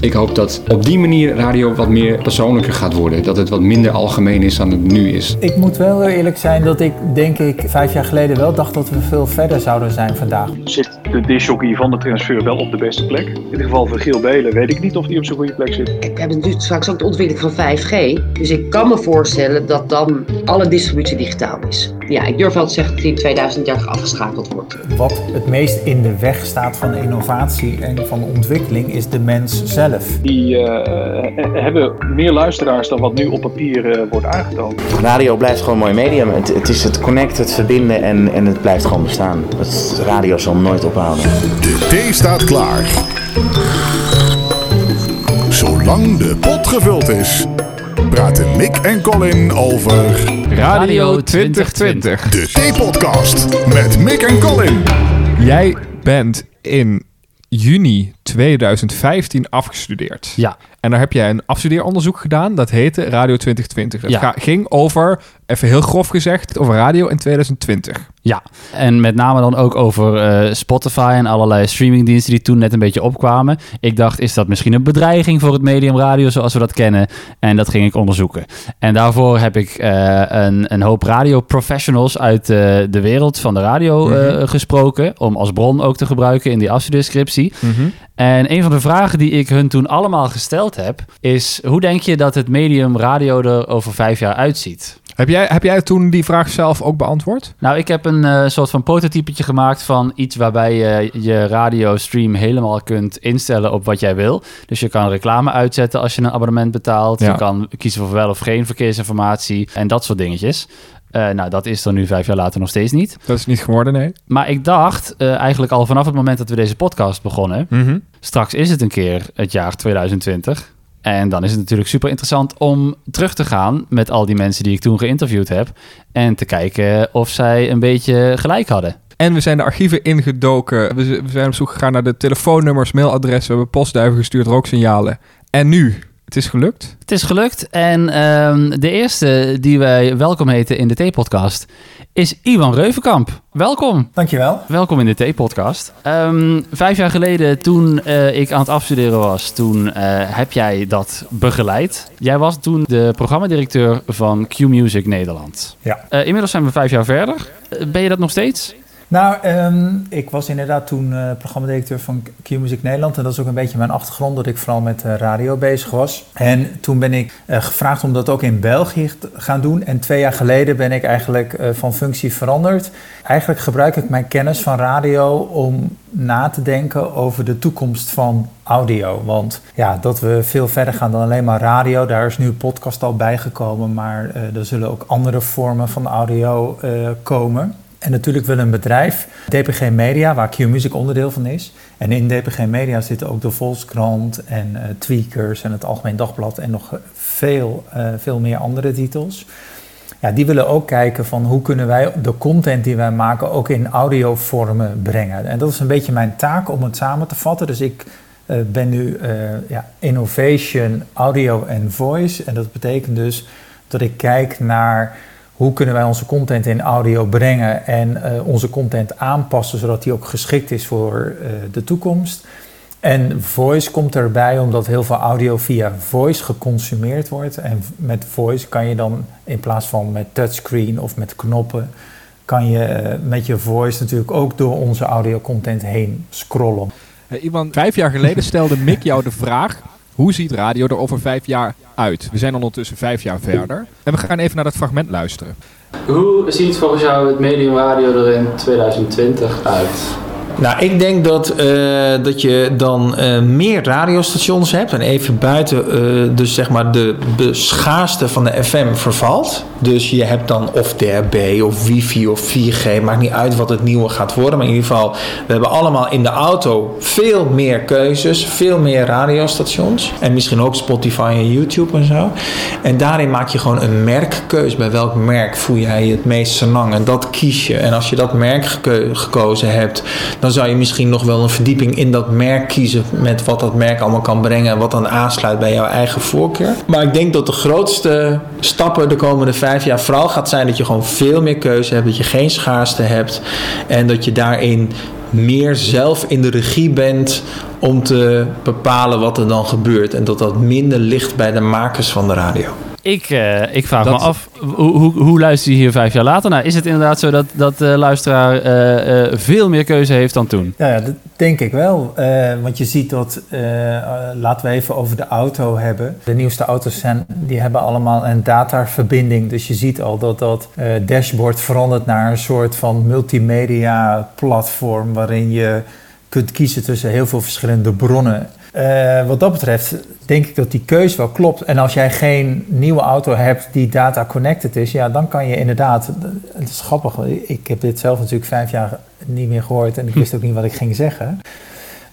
Ik hoop dat op die manier radio wat meer persoonlijker gaat worden. Dat het wat minder algemeen is dan het nu is. Ik moet wel heel eerlijk zijn dat ik, denk ik, vijf jaar geleden wel dacht dat we veel verder zouden zijn vandaag. Zit de disjockey van de transfer wel op de beste plek? In ieder geval voor Giel Belen weet ik niet of die op zo'n goede plek zit. We hebben natuurlijk straks ook de ontwikkeling van 5G. Dus ik kan me voorstellen dat dan alle distributie digitaal is. Ja, ik durf wel te zeggen dat die in 2030 afgeschakeld wordt. Wat het meest in de weg staat van innovatie en van ontwikkeling is de mens zelf. Die eh, eh, hebben meer luisteraars dan wat nu op papier eh, wordt aangetoond. Radio blijft gewoon een mooi medium. Het, het is het connecten, het verbinden en, en het blijft gewoon bestaan. Het, radio zal nooit ophouden. De thee staat klaar. Zolang de pot gevuld is, praten Mick en Colin over Radio 2020. de Thee-podcast met Mick en Colin. Jij bent in juni 2015 afgestudeerd. Ja. En daar heb jij een afstudeeronderzoek gedaan. Dat heette Radio 2020. Dat Ja. ging over, even heel grof gezegd, over radio in 2020. Ja, en met name dan ook over eh, Spotify en allerlei streamingdiensten die toen net een beetje opkwamen. Ik dacht, is dat misschien een bedreiging voor het medium radio zoals we dat kennen? En dat ging ik onderzoeken. En daarvoor heb ik eh, een, een hoop radioprofessionals uit eh, de wereld van de radio eh, gesproken. Om als bron ook te gebruiken in die afstudeerscriptie. En een van de vragen die ik hun toen allemaal gesteld heb, is hoe denk je dat het medium radio er over vijf jaar uitziet? Heb jij, heb jij toen die vraag zelf ook beantwoord? Nou, ik heb een eh, soort van prototypetje gemaakt van iets waarbij je je radiostream helemaal kunt instellen op wat jij wil. Dus je kan reclame uitzetten als je een abonnement betaalt. Ja. Je kan kiezen voor wel of geen verkeersinformatie en dat soort dingetjes. Eh, nou, dat is er nu vijf jaar later nog steeds niet. Dat is niet geworden, nee. Maar ik dacht eh, eigenlijk al vanaf het moment dat we deze podcast begonnen... Mhm. straks is het een keer het jaar 2020... En dan is het natuurlijk super interessant om terug te gaan met al die mensen die ik toen geïnterviewd heb. En te kijken of zij een beetje gelijk hadden. En we zijn de archieven ingedoken. We, zijn op zoek gegaan naar de telefoonnummers, mailadressen. We hebben postduiven gestuurd, rooksignalen. En nu? Het is gelukt. Het is gelukt. En ehm, de eerste die wij welkom heten in de T-podcast is Iwan Reuvenkamp. Welkom. Dankjewel. Welkom in de T-podcast. Ehm, vijf jaar geleden, toen eh, ik aan het afstuderen was, toen eh, heb jij dat begeleid. Jij was toen de programmadirecteur van Q-Music Nederland. Ja. Eh, inmiddels zijn we vijf jaar verder. Ben je dat nog steeds? Nou, ehm, ik was inderdaad toen eh programmadirecteur van Q-Music Nederland. En dat is ook een beetje mijn achtergrond, dat ik vooral met eh, radio bezig was. En toen ben ik eh, gevraagd om dat ook in België te gaan doen. En twee jaar geleden ben ik eigenlijk van functie veranderd. Eigenlijk gebruik ik mijn kennis van radio om na te denken over de toekomst van audio. Want ja, dat we veel verder gaan dan alleen maar radio. Daar is nu podcast al bijgekomen. Maar er zullen ook andere vormen van audio komen. En natuurlijk wil een bedrijf, DPG Media, waar Q-Music onderdeel van is. En in DPG Media zitten ook de Volkskrant en eh, Tweakers en het Algemeen Dagblad en nog eh, veel, eh, veel meer andere titels. Ja, die willen ook kijken van hoe kunnen wij de content die wij maken ook in audiovormen brengen. En dat is een beetje mijn taak om het samen te vatten. Dus ik ben nu ja, innovation, audio en voice. En dat betekent dus dat ik kijk naar hoe kunnen wij onze content in audio brengen en eh, onze content aanpassen zodat die ook geschikt is voor eh, de toekomst. En voice komt erbij omdat heel veel audio via voice geconsumeerd wordt. En met voice kan je dan in plaats van met touchscreen of met knoppen, kan je eh, met je voice natuurlijk ook door onze audiocontent heen scrollen. Iwan, vijf jaar geleden stelde Mick jou de vraag... hoe ziet radio er over vijf jaar uit? We zijn ondertussen vijf jaar verder. En we gaan even naar dat fragment luisteren. Hoe ziet volgens jou het medium radio er in 2020 uit? Nou, ik denk dat, eh, dat je dan eh, meer radiostations hebt. En even buiten, eh, dus zeg maar de beschaarste van de FM vervalt. Dus je hebt dan of DRB of wifi of 4G. Maakt niet uit wat het nieuwe gaat worden. Maar in ieder geval, we hebben allemaal in de auto veel meer keuzes. Veel meer radiostations. En misschien ook Spotify en YouTube en zo. En daarin maak je gewoon een merkkeus. Bij welk merk voel jij je het meest senang? En dat kies je. En als je dat merk geko- gekozen hebt, dan zou je misschien nog wel een verdieping in dat merk kiezen. Met wat dat merk allemaal kan brengen. En wat dan aansluit bij jouw eigen voorkeur. Maar ik denk dat de grootste stappen de komende vijf jaar vooral gaat zijn dat je gewoon veel meer keuze hebt. Dat je geen schaarste hebt. En dat je daarin meer zelf in de regie bent om te bepalen wat er dan gebeurt. En dat dat minder ligt bij de makers van de radio. Ik, eh, ik vraag Dat- me af, hoe, hoe, hoe luister je hier vijf jaar later naar? Is het inderdaad zo dat, dat de luisteraar eh, eh, veel meer keuze heeft dan toen? Ja, ja, dat denk ik wel. Want je ziet dat, laten we even over de auto hebben. De nieuwste auto's zijn, die hebben allemaal een dataverbinding. Dus je ziet al dat dat dashboard verandert naar een soort van multimedia platform waarin je kunt kiezen tussen heel veel verschillende bronnen. Eh, wat dat betreft denk ik dat die keus wel klopt. En als jij geen nieuwe auto hebt die data connected is, ja, dan kan je inderdaad. Het is grappig. Ik heb dit zelf natuurlijk vijf jaar niet meer gehoord en ik wist ook niet wat ik ging zeggen.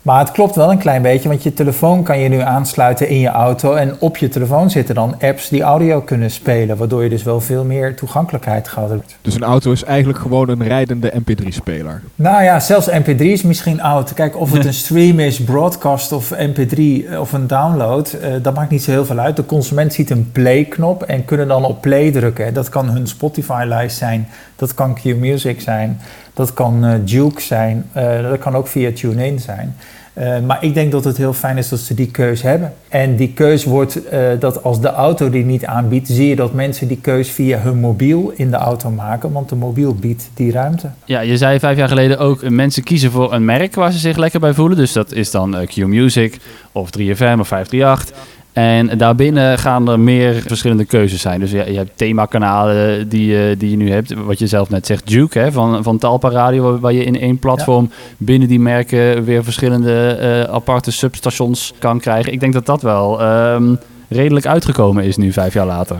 Maar het klopt wel een klein beetje, want je telefoon kan je nu aansluiten in je auto. En op je telefoon zitten dan apps die audio kunnen spelen, waardoor je dus wel veel meer toegankelijkheid gaat hebben. Dus een auto is eigenlijk gewoon een rijdende MP3-speler. Nou ja, zelfs MP3 is misschien oud. Kijk, of het een stream is, broadcast of MP3 of een download, eh, dat maakt niet zo heel veel uit. De consument ziet een play-knop en kunnen dan op play drukken. Dat kan hun Spotify-lijst zijn, dat kan Q-Music zijn, dat kan eh, Juke zijn, eh, dat kan ook via TuneIn zijn. Eh, maar ik denk dat het heel fijn is dat ze die keus hebben. En die keus wordt dat als de auto die niet aanbiedt, zie je dat mensen die keus via hun mobiel in de auto maken, want de mobiel biedt die ruimte. Ja, je zei vijf jaar geleden ook, mensen kiezen voor een merk waar ze zich lekker bij voelen. Dus dat is dan eh, Q-Music of 3FM of 538. En daarbinnen gaan er meer verschillende keuzes zijn. Dus je, je hebt themakanalen die, je- die je nu hebt. Wat je zelf net zegt, Duke hè, van, van Talpa Radio. Waar je in één platform binnen die merken weer verschillende eh, aparte substations kan krijgen. Ik denk dat dat wel ehm, redelijk uitgekomen is nu vijf jaar later.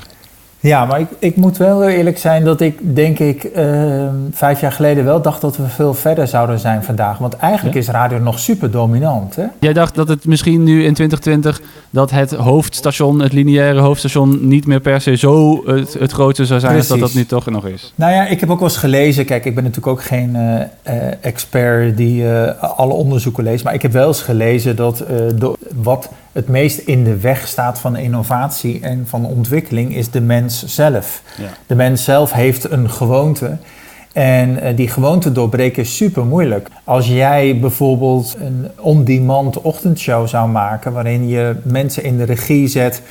Ja, maar ik, ik moet wel eerlijk zijn dat ik, denk ik, ehm, vijf jaar geleden wel dacht dat we veel verder zouden zijn vandaag. Want eigenlijk Ja? is radio nog super dominant. Hè? Jij dacht dat het misschien nu in 2020 dat het hoofdstation, het lineaire hoofdstation, niet meer per se zo het, het grootste zou zijn als dat dat nu toch nog is. Nou ja, ik heb ook wel eens gelezen. Kijk, ik ben natuurlijk ook geen eh, eh, expert die eh, alle onderzoeken leest. Maar ik heb wel eens gelezen dat wat het meest in de weg staat van innovatie en van ontwikkeling is de mens zelf. Ja. De mens zelf heeft een gewoonte. En eh, die gewoonte doorbreken is super moeilijk. Als jij bijvoorbeeld een on-demand ochtendshow zou maken, waarin je mensen in de regie zet,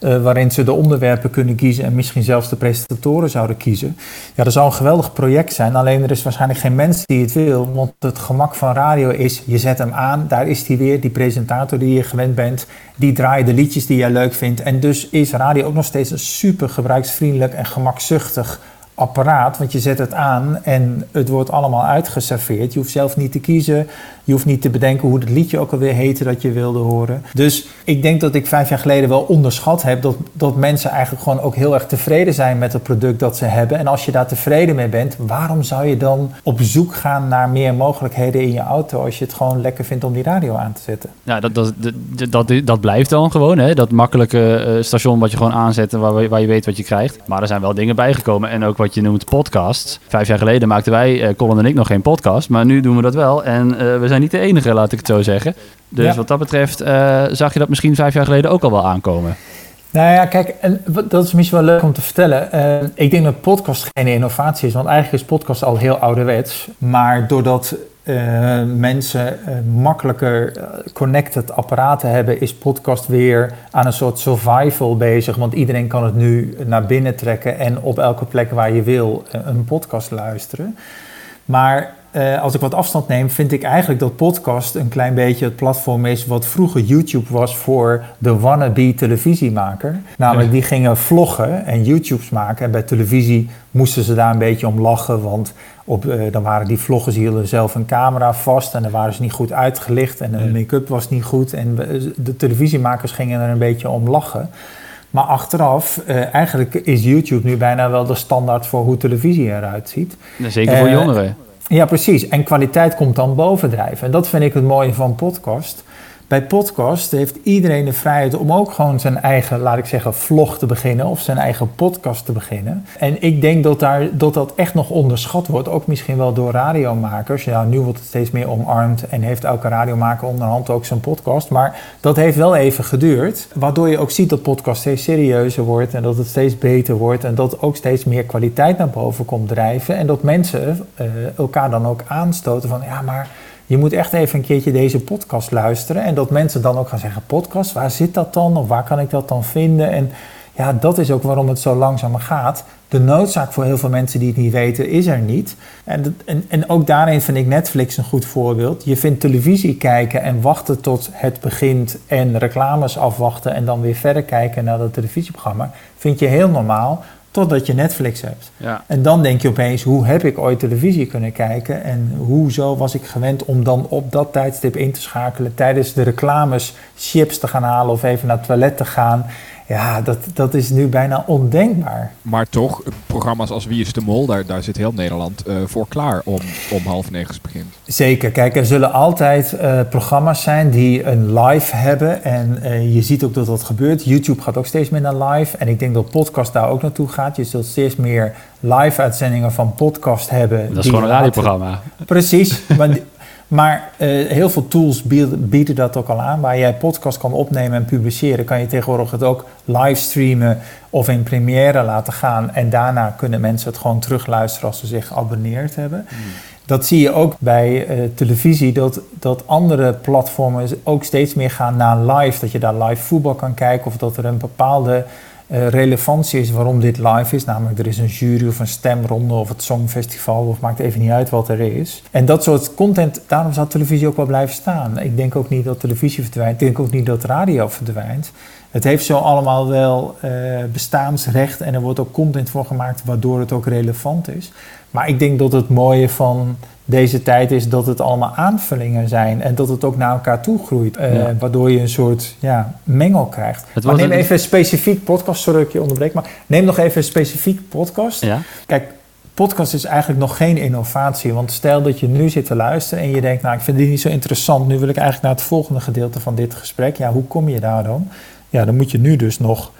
eh, waarin ze de onderwerpen kunnen kiezen en misschien zelfs de presentatoren zouden kiezen. Ja, dat zou een geweldig project zijn. Alleen er is waarschijnlijk geen mens die het wil. Want het gemak van radio is, je zet hem aan, daar is hij weer, die presentator die je gewend bent. Die draait de liedjes die jij leuk vindt. En dus is radio ook nog steeds een super gebruiksvriendelijk en gemakzuchtig apparaat. Want je zet het aan en het wordt allemaal uitgeserveerd. Je hoeft zelf niet te kiezen. Je hoeft niet te bedenken hoe het liedje ook alweer heette dat je wilde horen. Dus ik denk dat ik vijf jaar geleden wel onderschat heb dat, dat mensen eigenlijk gewoon ook heel erg tevreden zijn met het product dat ze hebben. En als je daar tevreden mee bent, waarom zou je dan op zoek gaan naar meer mogelijkheden in je auto als je het gewoon lekker vindt om die radio aan te zetten? Nou, dat, dat, dat, dat, blijft dan gewoon, hè? dat makkelijke eh, station wat je gewoon aanzet en waar, waar je weet wat je krijgt. Maar er zijn wel dingen bijgekomen en ook wat je noemt podcasts. Vijf jaar geleden maakten wij, eh, Colin en ik, nog geen podcast, maar nu doen we dat wel. En eh, we zijn niet de enige, laat ik het zo zeggen. Dus Ja. wat dat betreft eh, zag je dat misschien vijf jaar geleden ook al wel aankomen. Nou ja, kijk, en wat- dat is misschien wel leuk om te vertellen. Ik denk dat podcast geen innovatie is, want eigenlijk is podcast al heel ouderwets. Maar doordat eh, mensen eh, makkelijker eh, connected apparaten hebben, is podcast weer aan een soort survival bezig. Want iedereen kan het nu naar binnen trekken en op elke plek waar je wil een podcast luisteren. Maar eh, als ik wat afstand neem, vind ik eigenlijk dat podcast een klein beetje het platform is wat vroeger YouTube was voor de wannabe televisiemaker. Namelijk, die gingen vloggen en YouTubes maken. En bij televisie moesten ze daar een beetje om lachen, want op, eh, dan waren die vloggers, hielden zelf een camera vast en dan waren ze niet goed uitgelicht en de make-up was niet goed. En we- de televisiemakers gingen er een beetje om lachen. Maar achteraf, eh, eigenlijk is YouTube nu bijna wel de standaard voor hoe televisie eruit ziet. Zeker voor Eh, jongeren. Ja, precies. En kwaliteit komt dan bovendrijven. En dat vind ik het mooie van podcast. Bij podcast heeft iedereen de vrijheid om ook gewoon zijn eigen, laat ik zeggen, vlog te beginnen of zijn eigen podcast te beginnen. En ik denk dat daar, dat, dat echt nog onderschat wordt, ook misschien wel door radiomakers. Ja, nu wordt het steeds meer omarmd en heeft elke radiomaker onderhand ook zijn podcast. Maar dat heeft wel even geduurd, waardoor je ook ziet dat podcast steeds serieuzer wordt en dat het steeds beter wordt en dat ook steeds meer kwaliteit naar boven komt drijven. En dat mensen eh, elkaar dan ook aanstoten van, ja, maar je moet echt even een keertje deze podcast luisteren. En dat mensen dan ook gaan zeggen, podcast, waar zit dat dan? Of waar kan ik dat dan vinden? En ja, dat is ook waarom het zo langzamer gaat. De noodzaak voor heel veel mensen die het niet weten is er niet. En, en, en ook daarin vind ik Netflix een goed voorbeeld. Je vindt televisie kijken en wachten tot het begint en reclames afwachten en dan weer verder kijken naar dat televisieprogramma. Vind je heel normaal totdat je Netflix hebt. Ja. En dan denk je opeens, hoe heb ik ooit televisie kunnen kijken? En hoezo was ik gewend om dan op dat tijdstip in te schakelen... tijdens de reclames chips te gaan halen of even naar het toilet te gaan? Ja, dat, dat is nu bijna ondenkbaar. Maar toch, programma's als Wie is de Mol, daar, daar zit heel Nederland eh, voor klaar om, om half negen begint. Zeker. Kijk, er zullen altijd eh, programma's zijn die een live hebben. En eh, je ziet ook dat dat gebeurt. YouTube gaat ook steeds meer naar live. En ik denk dat podcast daar ook naartoe gaat. Je zult steeds meer live-uitzendingen van podcast hebben. Dat is gewoon een radioprogramma. Precies. maar die- maar eh, heel veel tools bieden, bieden dat ook al aan. Waar jij podcast kan opnemen en publiceren, kan je tegenwoordig het ook livestreamen of in première laten gaan. En daarna kunnen mensen het gewoon terugluisteren als ze zich geabonneerd hebben. Dat zie je ook bij eh, televisie, dat, dat andere platformen ook steeds meer gaan naar live. Dat je daar live voetbal kan kijken of dat er een bepaalde eh, relevantie is waarom dit live is. Namelijk, er is een jury of een stemronde of het Songfestival, of maakt even niet uit wat er is. En dat soort content, daarom zal televisie ook wel blijven staan. Ik denk ook niet dat televisie verdwijnt, ik denk ook niet dat radio verdwijnt. Het heeft zo allemaal wel eh, bestaansrecht en er wordt ook content voor gemaakt waardoor het ook relevant is. Maar ik denk dat het mooie van deze tijd is dat het allemaal aanvullingen zijn en dat het ook naar elkaar toe groeit. eh, Ja. Waardoor je een soort ja, mengel krijgt. Maar neem een- even een specifiek podcast, sorry dat ik je onderbreek, maar neem nog even een specifiek podcast. Ja. Kijk, podcast is eigenlijk nog geen innovatie. Want stel dat je nu zit te luisteren en je denkt, nou ik vind dit niet zo interessant, nu wil ik eigenlijk naar het volgende gedeelte van dit gesprek. Ja, hoe kom je daar dan? Ja, dan moet je nu dus nog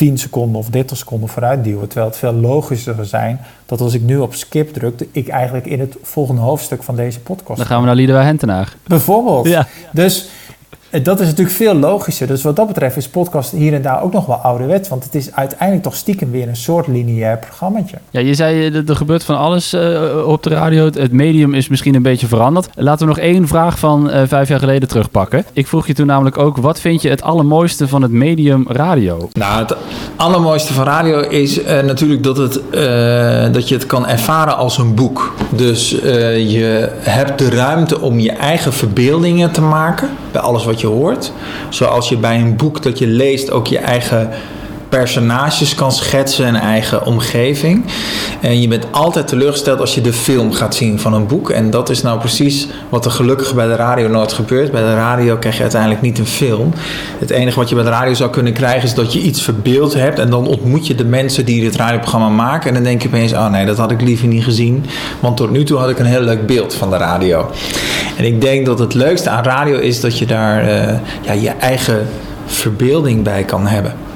10 seconden of 30 seconden vooruit duwen. Terwijl het veel logischer zou zijn dat als ik nu op skip druk, ik eigenlijk in het volgende hoofdstuk van deze podcast. Dan gaan we naar Liedewij Hentenaar. Bijvoorbeeld. Ja. Dus dat is natuurlijk veel logischer. Dus wat dat betreft is podcast hier en daar ook nog wel ouderwets. Want het is uiteindelijk toch stiekem weer een soort lineair programmaatje. Ja, je zei, eh, er gebeurt van alles eh, op de radio. Het, medium is misschien een beetje veranderd. Laten we nog één vraag van eh, vijf jaar geleden terugpakken. Ik vroeg je toen namelijk ook, wat vind je het allermooiste van het medium radio? Nou, het allermooiste van radio is eh, natuurlijk dat, het, eh, dat je het kan ervaren als een boek. Dus eh, je hebt de ruimte om je eigen verbeeldingen te maken bij alles wat je hoort. Zoals je bij een boek dat je leest ook je eigen personages kan schetsen, een eigen omgeving. En je bent altijd teleurgesteld als je de film gaat zien van een boek. En dat is nou precies wat er gelukkig bij de radio nooit gebeurt. Bij de radio krijg je uiteindelijk niet een film. Het enige wat je bij de radio zou kunnen krijgen is dat je iets verbeeld hebt. En dan ontmoet je de mensen die dit radioprogramma maken. En dan denk je opeens, oh nee, dat had ik liever niet gezien. Want tot nu toe had ik een heel leuk beeld van de radio. En ik denk dat het leukste aan radio is dat je daar eh, ja, je eigen verbeelding bij kan hebben.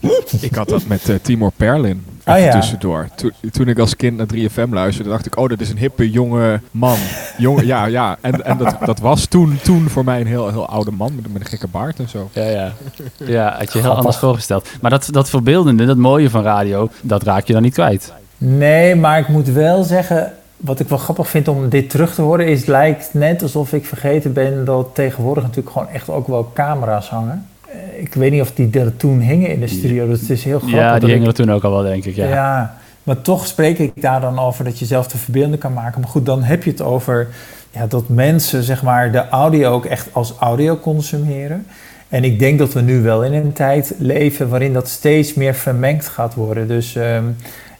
Ik had dat met eh, Timor Perlin. Ah, ja. tussendoor. Toen, toen ik als kind naar 3FM luisterde, dacht ik, oh, dat is een hippe jonge man. Jonge, ja, ja. En, en dat, dat was toen, toen voor mij een heel, heel oude man met, met een gekke baard en zo. Ja, ja. Ja, had je heel anders voorgesteld. Maar dat, dat verbeeldende, dat mooie van radio, dat raak je dan niet kwijt. Nee, maar ik moet wel zeggen, wat ik wel grappig vind om dit terug te horen, is het lijkt net alsof ik vergeten ben dat tegenwoordig natuurlijk gewoon echt ook wel camera's hangen. Eh, Ik weet niet of die er toen hingen in de studio, dus het is heel grappig. Ja, dat die ik- hingen er toen ook al wel, denk ik. Ja. Ja. maar toch spreek ik daar dan over dat je zelf de verbeelding kan maken. Maar goed, dan heb je het over ja, dat mensen zeg maar de audio ook echt als audio consumeren. En ik denk dat we nu wel in een tijd leven waarin dat steeds meer vermengd gaat worden. Dus ehm,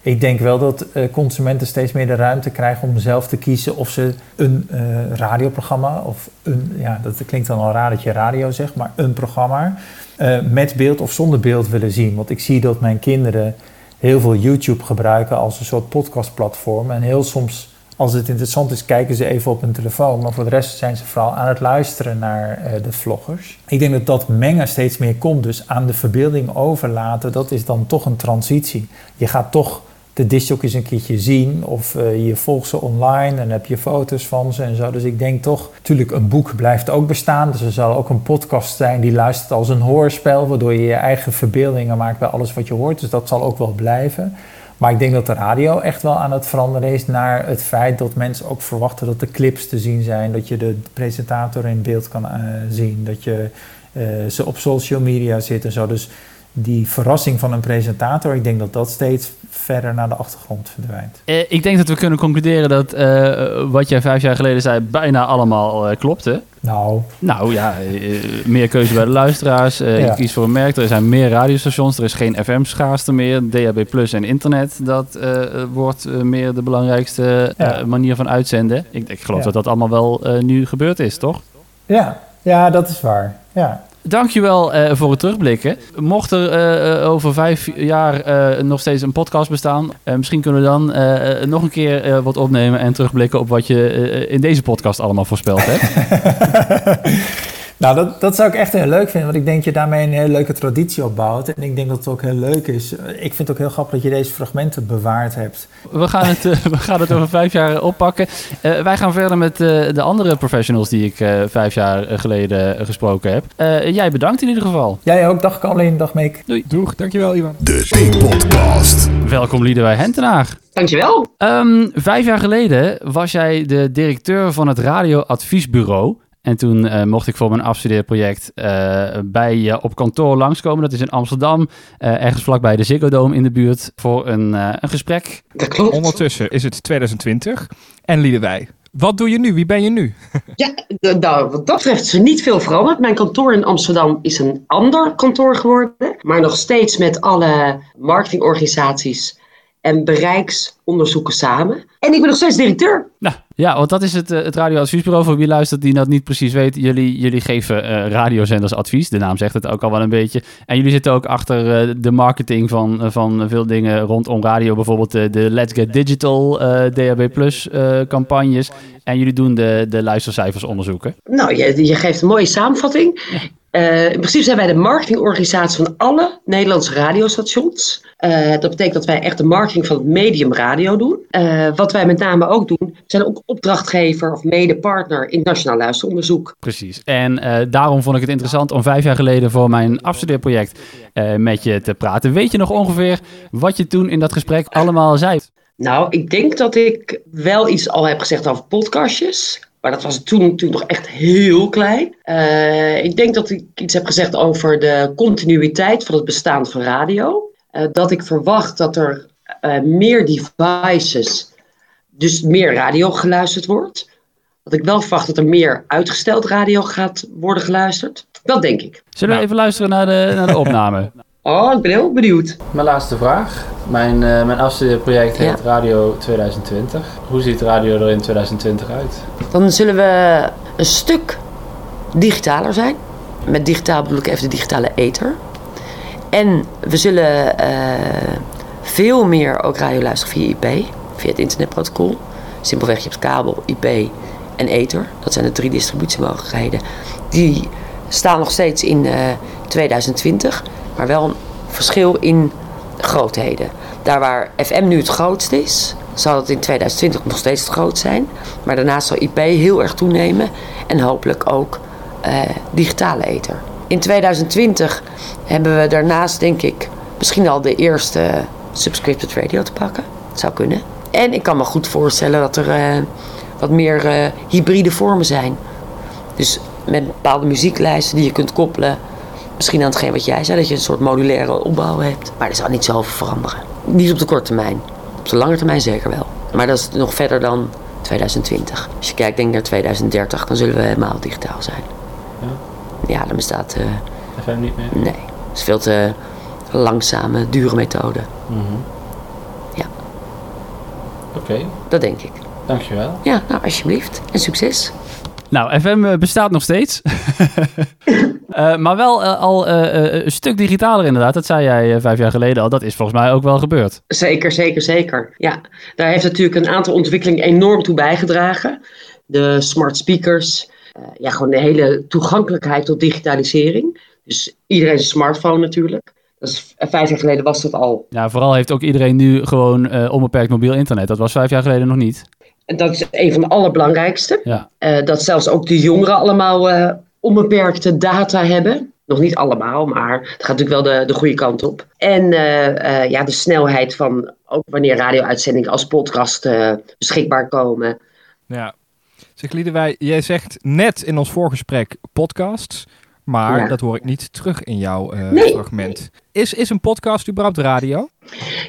ik denk wel dat eh, consumenten steeds meer de ruimte krijgen om zelf te kiezen of ze een eh, radioprogramma of een, ja, dat klinkt dan al raar dat je radio zegt, maar een programma eh, met beeld of zonder beeld willen zien. Want ik zie dat mijn kinderen heel veel YouTube gebruiken als een soort podcastplatform. En heel soms, als het interessant is, kijken ze even op hun telefoon. Maar voor de rest zijn ze vooral aan het luisteren naar de vloggers. Ik denk dat dat mengen steeds meer komt. Dus aan de verbeelding overlaten, dat is dan toch een transitie. Je gaat toch de disc eens een keertje zien. Of eh, je volgt ze online en heb je foto's van ze en zo. Dus ik denk toch, natuurlijk een boek blijft ook bestaan. Dus er zal ook een podcast zijn die luistert als een hoorspel. Waardoor je je eigen verbeeldingen maakt bij alles wat je hoort. Dus dat zal ook wel blijven. Maar ik denk dat de radio echt wel aan het veranderen is naar het feit dat mensen ook verwachten dat de clips te zien zijn, dat je de presentator in beeld kan eh, zien, dat je eh, ze op social media zit en zo. Dus die verrassing van een presentator, ik denk dat dat steeds verder naar de achtergrond verdwijnt. Eh, ik denk dat we kunnen concluderen dat eh, wat jij vijf jaar geleden zei bijna allemaal eh, klopte. Nou, Nou ja, eh, meer keuze bij de luisteraars. Ja. Je kiest voor een merk. Er zijn meer radiostations. Er is geen FM-schaarste meer. DAB Plus en internet, dat wordt meer de belangrijkste Ja. manier van uitzenden. Ik, ik geloof Ja. dat dat allemaal wel nu gebeurd is, toch? ja, ja dat is waar. Ja. Dankjewel eh voor het terugblikken. Mocht er eh, eh, over vijf jaar nog steeds een podcast bestaan, misschien kunnen we dan nog een keer wat opnemen en terugblikken op wat je in deze podcast allemaal voorspeld hebt. Nou, dat, dat zou ik echt heel leuk vinden, want ik denk dat je daarmee een hele leuke traditie opbouwt. En ik denk dat het ook heel leuk is. Ik vind het ook heel grappig dat je deze fragmenten bewaard hebt. We gaan het, eh, we gaan het over vijf jaar oppakken. Eh, wij gaan verder met eh, de andere professionals die ik eh, vijf jaar geleden gesproken heb. Eh, jij bedankt in ieder geval. Jij ook, dag Colin, dag Mick. Doeg, dankjewel Ivan. De T-podcast. Welkom Liedewij Hentenaar. Dankjewel. Ehm, vijf jaar geleden was jij de directeur van het radioadviesbureau. En toen eh, mocht ik voor mijn afstudeerproject eh, bij je op kantoor langskomen. Dat is in Amsterdam, eh, ergens vlakbij de Ziggo Dome in de buurt, voor een, eh, een gesprek. Dat klopt. Ondertussen is het 2020 en Liedewij. Wat doe je nu? Wie ben je nu? Ja, nou, wat dat betreft is er niet veel veranderd. Mijn kantoor in Amsterdam is een ander kantoor geworden. Maar nog steeds met alle marketingorganisaties en bereiksonderzoeken samen. En ik ben nog steeds directeur. Nou, ja, want dat is het, eh, het radioadviesbureau. Voor wie luistert die dat niet precies weet. Jullie, jullie geven eh, radiozenders advies. De naam zegt het ook al wel een beetje. En jullie zitten ook achter eh, de marketing van, van veel dingen rondom radio. Bijvoorbeeld de, de Let's Get Digital, DAB Plus campagnes. En jullie doen de, de luistercijfers onderzoeken. Nou, je, je geeft een mooie samenvatting. Eh, in principe zijn wij de marketingorganisatie van alle Nederlandse radiostations. Eh, dat betekent dat wij echt de marketing van het medium radio doen. Eh, wat wij met name ook doen, zijn ook opdrachtgever of medepartner in Nationaal Luisteronderzoek. Precies. En daarom vond ik het interessant om vijf jaar geleden voor mijn afstudeerproject met je te praten. Weet je nog ongeveer wat je toen in dat gesprek allemaal zei? Nou, ik denk dat ik wel iets al heb gezegd over podcastjes. Maar dat was toen, toen nog echt heel klein. Eh, ik denk dat ik iets heb gezegd over de continuïteit van het bestaan van radio. Eh, dat ik verwacht dat er eh, meer devices, dus meer radio geluisterd wordt. Dat ik wel verwacht dat er meer uitgesteld radio gaat worden geluisterd. Dat denk ik. Zullen we even luisteren naar de, naar de opname? Oh, ik ben heel benieuwd. Mijn laatste vraag. Mijn, uh, mijn afstudeerproject heet Ja. Radio 2020. Hoe ziet radio er in 2020 uit? Dan zullen we een stuk digitaler zijn. Met digitaal bedoel ik even de digitale ether. En we zullen eh, veel meer ook radio luisteren via IP, via het internetprotocol. Simpelweg, je hebt kabel, IP en ether. Dat zijn de drie distributiemogelijkheden. Die staan nog steeds in eh, 2020, maar wel een verschil in grootheden. Daar waar FM nu het grootst is, zal het in 2020 nog steeds het grootst zijn. Maar daarnaast zal IP heel erg toenemen en hopelijk ook eh, digitale ether. In 2020 hebben we daarnaast, denk ik, misschien al de eerste subscripted radio te pakken. Dat zou kunnen. En ik kan me goed voorstellen dat er eh, wat meer eh, hybride vormen zijn. Dus met bepaalde muzieklijsten die je kunt koppelen. Misschien aan hetgeen wat jij zei, dat je een soort modulaire opbouw hebt. Maar er zal niet zoveel veranderen. Niet op de korte termijn. Op de lange termijn zeker wel. Maar dat is nog verder dan 2020. Als je kijkt denk ik naar 2030, dan zullen we helemaal digitaal zijn. Ja, dan bestaat... eh, FM niet meer? nee, het is veel te langzame, dure methode. Ja, Oké, dat denk ik. dankjewel. Ja, nou alsjeblieft. En succes. Nou, FM eh, bestaat nog steeds. Eh, maar wel eh, al eh, een stuk digitaler inderdaad. Dat zei jij vijf jaar geleden al. Dat is volgens mij ook wel gebeurd. Zeker, zeker, zeker. Ja, daar heeft natuurlijk een aantal ontwikkelingen enorm toe bijgedragen. De smart speakers, ja, gewoon de hele toegankelijkheid tot digitalisering. Dus iedereen een smartphone natuurlijk. Dat is, eh, vijf jaar geleden was dat al. Ja, vooral heeft ook iedereen nu gewoon onbeperkt mobiel internet. Dat was vijf jaar geleden nog niet. En dat is een van de allerbelangrijkste. Ja. Dat zelfs ook de jongeren allemaal onbeperkte data hebben. Nog niet allemaal, maar het gaat natuurlijk wel de, de goede kant op. En eh, eh, ja, de snelheid van ook wanneer radio-uitzendingen als podcast eh, beschikbaar komen. Ja. Zeg wij, jij zegt net in ons voorgesprek podcasts, maar Ja. dat hoor ik niet terug in jouw Nee. fragment. Is, is een podcast überhaupt radio?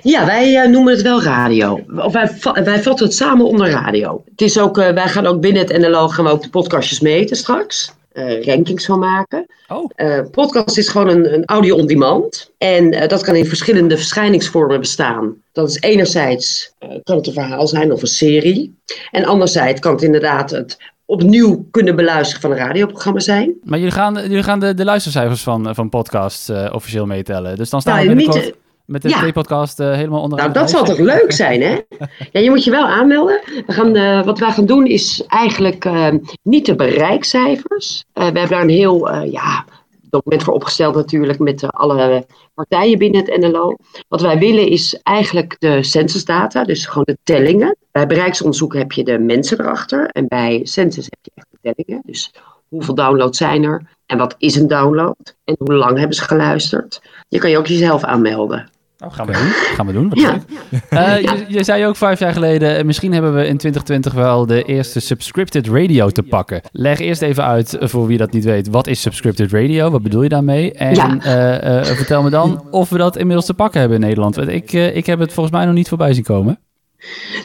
Ja, wij noemen het wel radio. Of wij, wij vatten het samen onder radio. Het is ook, wij gaan ook binnen het NLO gaan we ook de podcastjes meten straks. Eh, rankings van maken. Oh. Eh, podcast is gewoon een, een audio on demand. En eh, dat kan in verschillende verschijningsvormen bestaan. Dat is enerzijds kan het een verhaal zijn of een serie. En anderzijds kan het inderdaad het opnieuw kunnen beluisteren van een radioprogramma zijn. Maar jullie gaan, jullie gaan de, de luistercijfers van, van podcasts officieel meetellen. Dus dan staan Nou, we niet, binnenkort eh, met de ja. T-podcast eh, helemaal onderaan Nou, dat zal toch leuk zijn, hè? Ja, je moet je wel aanmelden. We gaan, eh, wat wij gaan doen is eigenlijk eh, niet de bereikcijfers. We hebben daar een heel ja, document voor opgesteld natuurlijk met alle partijen binnen het NLO. Wat wij willen is eigenlijk de censusdata, dus gewoon de tellingen. Bij bereiksonderzoek heb je de mensen erachter en bij census heb je echt de tellingen. Dus hoeveel downloads zijn er en wat is een download en hoe lang hebben ze geluisterd. Je kan je ook jezelf aanmelden. Oh, gaan we doen. Gaan we doen. Wat Ja. Eh, je, je zei ook vijf jaar geleden, eh, misschien hebben we in 2020 wel de eerste subscripted radio te pakken. Leg eerst even uit, eh, voor wie dat niet weet, wat is subscripted radio? Wat bedoel je daarmee? En Ja. eh, eh, vertel me dan of we dat inmiddels te pakken hebben in Nederland. Want ik, eh, ik heb het volgens mij nog niet voorbij zien komen.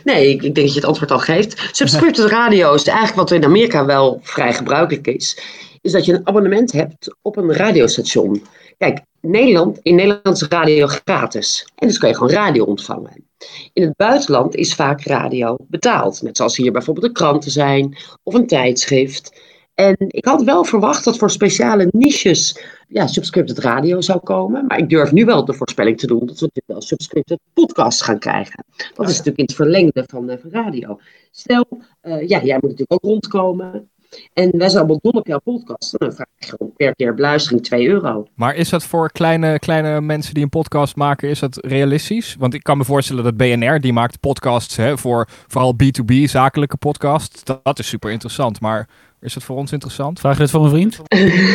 Nee, ik, ik denk dat je het antwoord al geeft. Subscripted radio is eigenlijk wat in Amerika wel vrij gebruikelijk is. Is dat je een abonnement hebt op een radiostation. Kijk, Nederland, in Nederland is radio gratis. En dus kan je gewoon radio ontvangen. In het buitenland is vaak radio betaald. Net zoals hier bijvoorbeeld de kranten zijn of een tijdschrift. En ik had wel verwacht dat voor speciale niches ja, subscripted radio zou komen. Maar ik durf nu wel de voorspelling te doen dat we natuurlijk wel subscripted podcast gaan krijgen. Dat is natuurlijk in het verlengde van, van radio. Stel, eh, ja, jij moet natuurlijk ook rondkomen. En wij zijn allemaal dol op jouw podcast. Dan vraag je gewoon per keer beluistering 2 euro. Maar is dat voor kleine, kleine mensen die een podcast maken, is dat realistisch? Want ik kan me voorstellen dat BNR, die maakt podcasts hè, voor vooral B2B, zakelijke podcasts. Dat, dat is super interessant, maar is het voor ons interessant? Vraag je dit voor een vriend?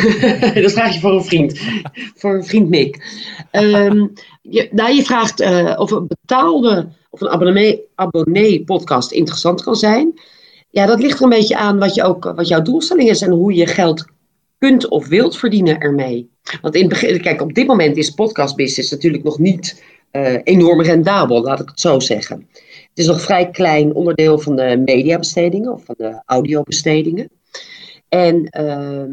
dat vraag je voor een vriend. voor een vriend Mick. Ehm, je, nou, je vraagt eh, of een betaalde of een abonnee, abonnee podcast interessant kan zijn. Ja, dat ligt er een beetje aan wat, je ook, wat jouw doelstelling is en hoe je geld kunt of wilt verdienen ermee. Want in het begin, kijk, op dit moment is podcastbusiness natuurlijk nog niet eh, enorm rendabel, laat ik het zo zeggen. Het is nog vrij klein onderdeel van de mediabestedingen of van de audiobestedingen. En ehm,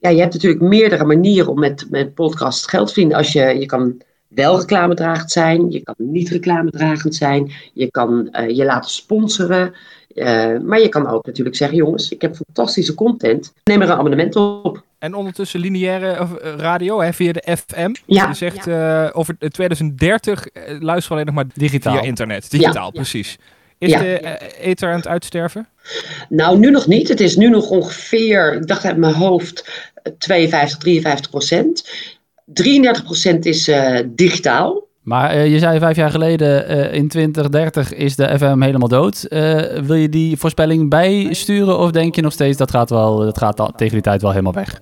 ja, je hebt natuurlijk meerdere manieren om met, met podcast geld te verdienen. Als je, je kan wel reclamedragend zijn, je kan niet reclamedragend zijn, je kan eh, je laten sponsoren. eh, maar je kan ook natuurlijk zeggen, jongens, ik heb fantastische content, neem er een abonnement op. En ondertussen lineaire eh, radio hè, via de FM. Ja. Je zegt eh, over 2030 eh, luisteren we alleen nog maar Digitaal. via internet. Digitaal, Ja. precies. Is Ja. de eh, ether aan het uitsterven? Nou, nu nog niet. Het is nu nog ongeveer, ik dacht uit mijn hoofd, eh, 52, 53 procent. 33 procent is eh, digitaal. Maar eh, je zei vijf jaar geleden, eh, in 2030 is de FM helemaal dood. Wil je die voorspelling bijsturen of denk je nog steeds dat gaat, wel, dat gaat al, tegen die tijd wel helemaal weg?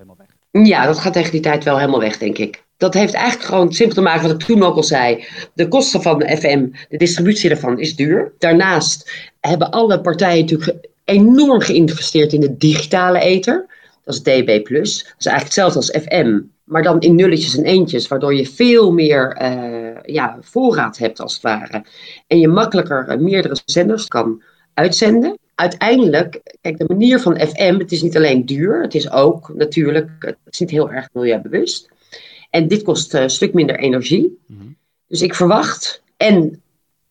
Ja, dat gaat tegen die tijd wel helemaal weg, denk ik. Dat heeft eigenlijk gewoon simpel te maken wat ik toen ook al zei. De kosten van de FM, de distributie daarvan is duur. Daarnaast hebben alle partijen natuurlijk enorm geïnvesteerd in de digitale ether. Dat is DB+. Dat is eigenlijk hetzelfde als FM, maar dan in nulletjes en eentjes, waardoor je veel meer eh, ja, voorraad hebt als het ware. En je makkelijker eh, meerdere zenders kan uitzenden. Uiteindelijk, kijk, de manier van FM, het is niet alleen duur, het is ook natuurlijk, het is niet heel erg milieubewust. En dit kost eh, een stuk minder energie. Dus ik verwacht, en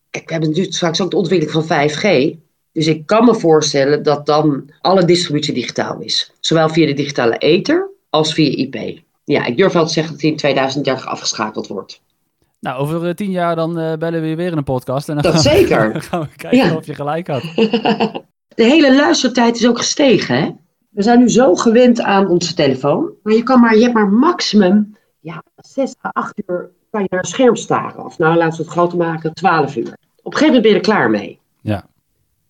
kijk, we hebben natuurlijk straks ook de ontwikkeling van 5G. Dus ik kan me voorstellen dat dan alle distributie digitaal is. Zowel via de digitale ether als via IP. Ja, ik durf wel te zeggen dat die in 2030 afgeschakeld wordt. Nou, over eh, tien jaar dan eh, bellen we je weer in een podcast. En dan Dat gaan we- zeker. dan gaan we kijken Ja. of je gelijk had. De hele luistertijd is ook gestegen. Hè? We zijn nu zo gewend aan onze telefoon. Maar je, kan maar, je hebt maar maximum ja, 6 à 8 uur kan je naar een scherm staren. Of nou, laten we het groter maken, 12 uur. Op een gegeven moment ben je er klaar mee. Ja.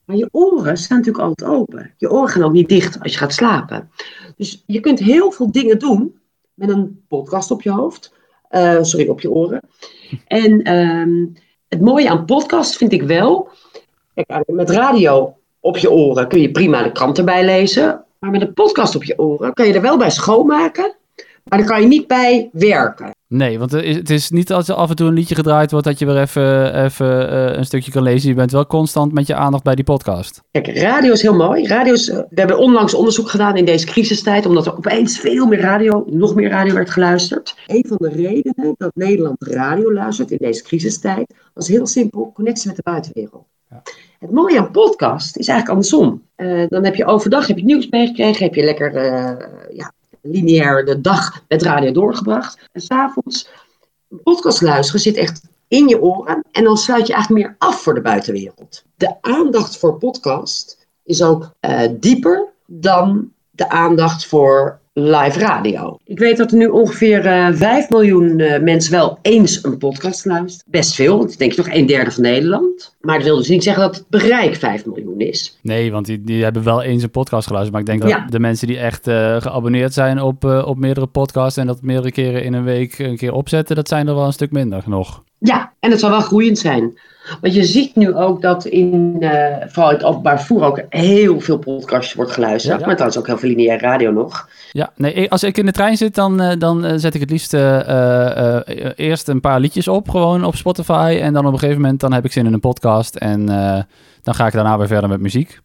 Maar je oren staan natuurlijk altijd open. Je oren gaan ook niet dicht als je gaat slapen. Dus je kunt heel veel dingen doen met een podcast op je hoofd. Eh, sorry, op je oren. En ehm, het mooie aan podcast vind ik wel. Kijk, met radio op je oren kun je prima de krant erbij lezen. Maar met een podcast op je oren kan je er wel bij schoonmaken. Maar daar kan je niet bij werken. Nee, want het is niet als er af en toe een liedje gedraaid wordt dat je weer even, even uh, een stukje kan lezen. Je bent wel constant met je aandacht bij die podcast. Kijk, radio is heel mooi. Radio is, we hebben onlangs onderzoek gedaan in deze crisistijd, omdat er opeens veel meer radio, nog meer radio werd geluisterd. Een van de redenen dat Nederland radio luistert in deze crisistijd was heel simpel: connectie met de buitenwereld. Ja. Het mooie aan podcast is eigenlijk andersom. Uh, dan heb je overdag heb je nieuws meegekregen, heb je lekker uh, ja, lineair de dag met radio doorgebracht. En s'avonds podcast luisteren zit echt in je oren. En dan sluit je eigenlijk meer af voor de buitenwereld. De aandacht voor podcast is ook uh, dieper dan de aandacht voor live radio. Ik weet dat er nu ongeveer uh, 5 miljoen uh, mensen wel eens een podcast luisteren. Best veel, want ik denk toch een derde van Nederland. Maar dat wil dus niet zeggen dat het bereik 5 miljoen is. Nee, want die, die hebben wel eens een podcast geluisterd. Maar ik denk dat ja. de mensen die echt uh, geabonneerd zijn op, uh, op meerdere podcasts... en dat meerdere keren in een week een keer opzetten... dat zijn er wel een stuk minder nog. Ja, en het zal wel groeiend zijn. Want je ziet nu ook dat in, uh, vooral het openbaar vervoer ook heel veel podcasts wordt geluisterd. Ja. Maar trouwens ook heel veel lineaire radio nog. Ja, nee, als ik in de trein zit, dan, uh, dan uh, zet ik het liefst eerst een paar liedjes op, gewoon op Spotify. En dan op een gegeven moment dan heb ik zin in een podcast. En dan ga ik daarna weer verder met muziek.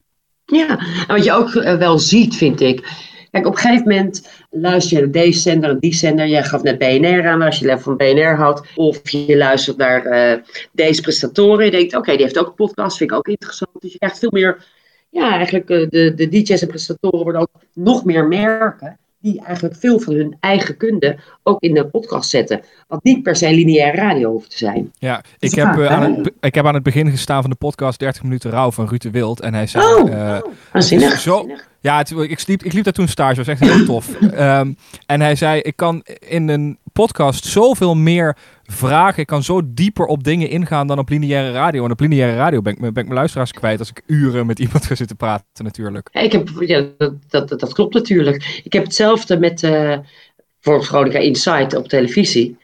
Ja, en wat je ook wel ziet, vind ik. Kijk, op een gegeven moment luister je naar deze zender en die zender. Jij gaf net BNR aan, als je even van BNR houdt. Of je luistert naar uh, deze presentatoren. Je denkt, oké, die heeft ook een podcast, vind ik ook interessant. Dus je krijgt veel meer, ja, eigenlijk uh, de, de DJ's en presentatoren worden ook nog meer merken. Die eigenlijk veel van hun eigen kunde ook in de podcast zetten. Wat niet per se lineair radio hoeft te zijn. Ja, ik heb, uh, aan het, ik heb aan het begin gestaan van de podcast 30 minuten rouw van Ruud de Wild. En hij zei... Oh, uh. Zo, ja, het, ik, sliep, ik liep daar toen stage, dat was echt heel tof. um, en hij zei, ik kan in een podcast zoveel meer vragen. Ik kan zo dieper op dingen ingaan dan op lineaire radio. En op lineaire radio ben ik, mijn luisteraars kwijt als ik uren met iemand ga zitten praten natuurlijk. Ik heb, ja, dat, dat, dat klopt natuurlijk. Ik heb hetzelfde met uh, voor Veronica Insight op televisie.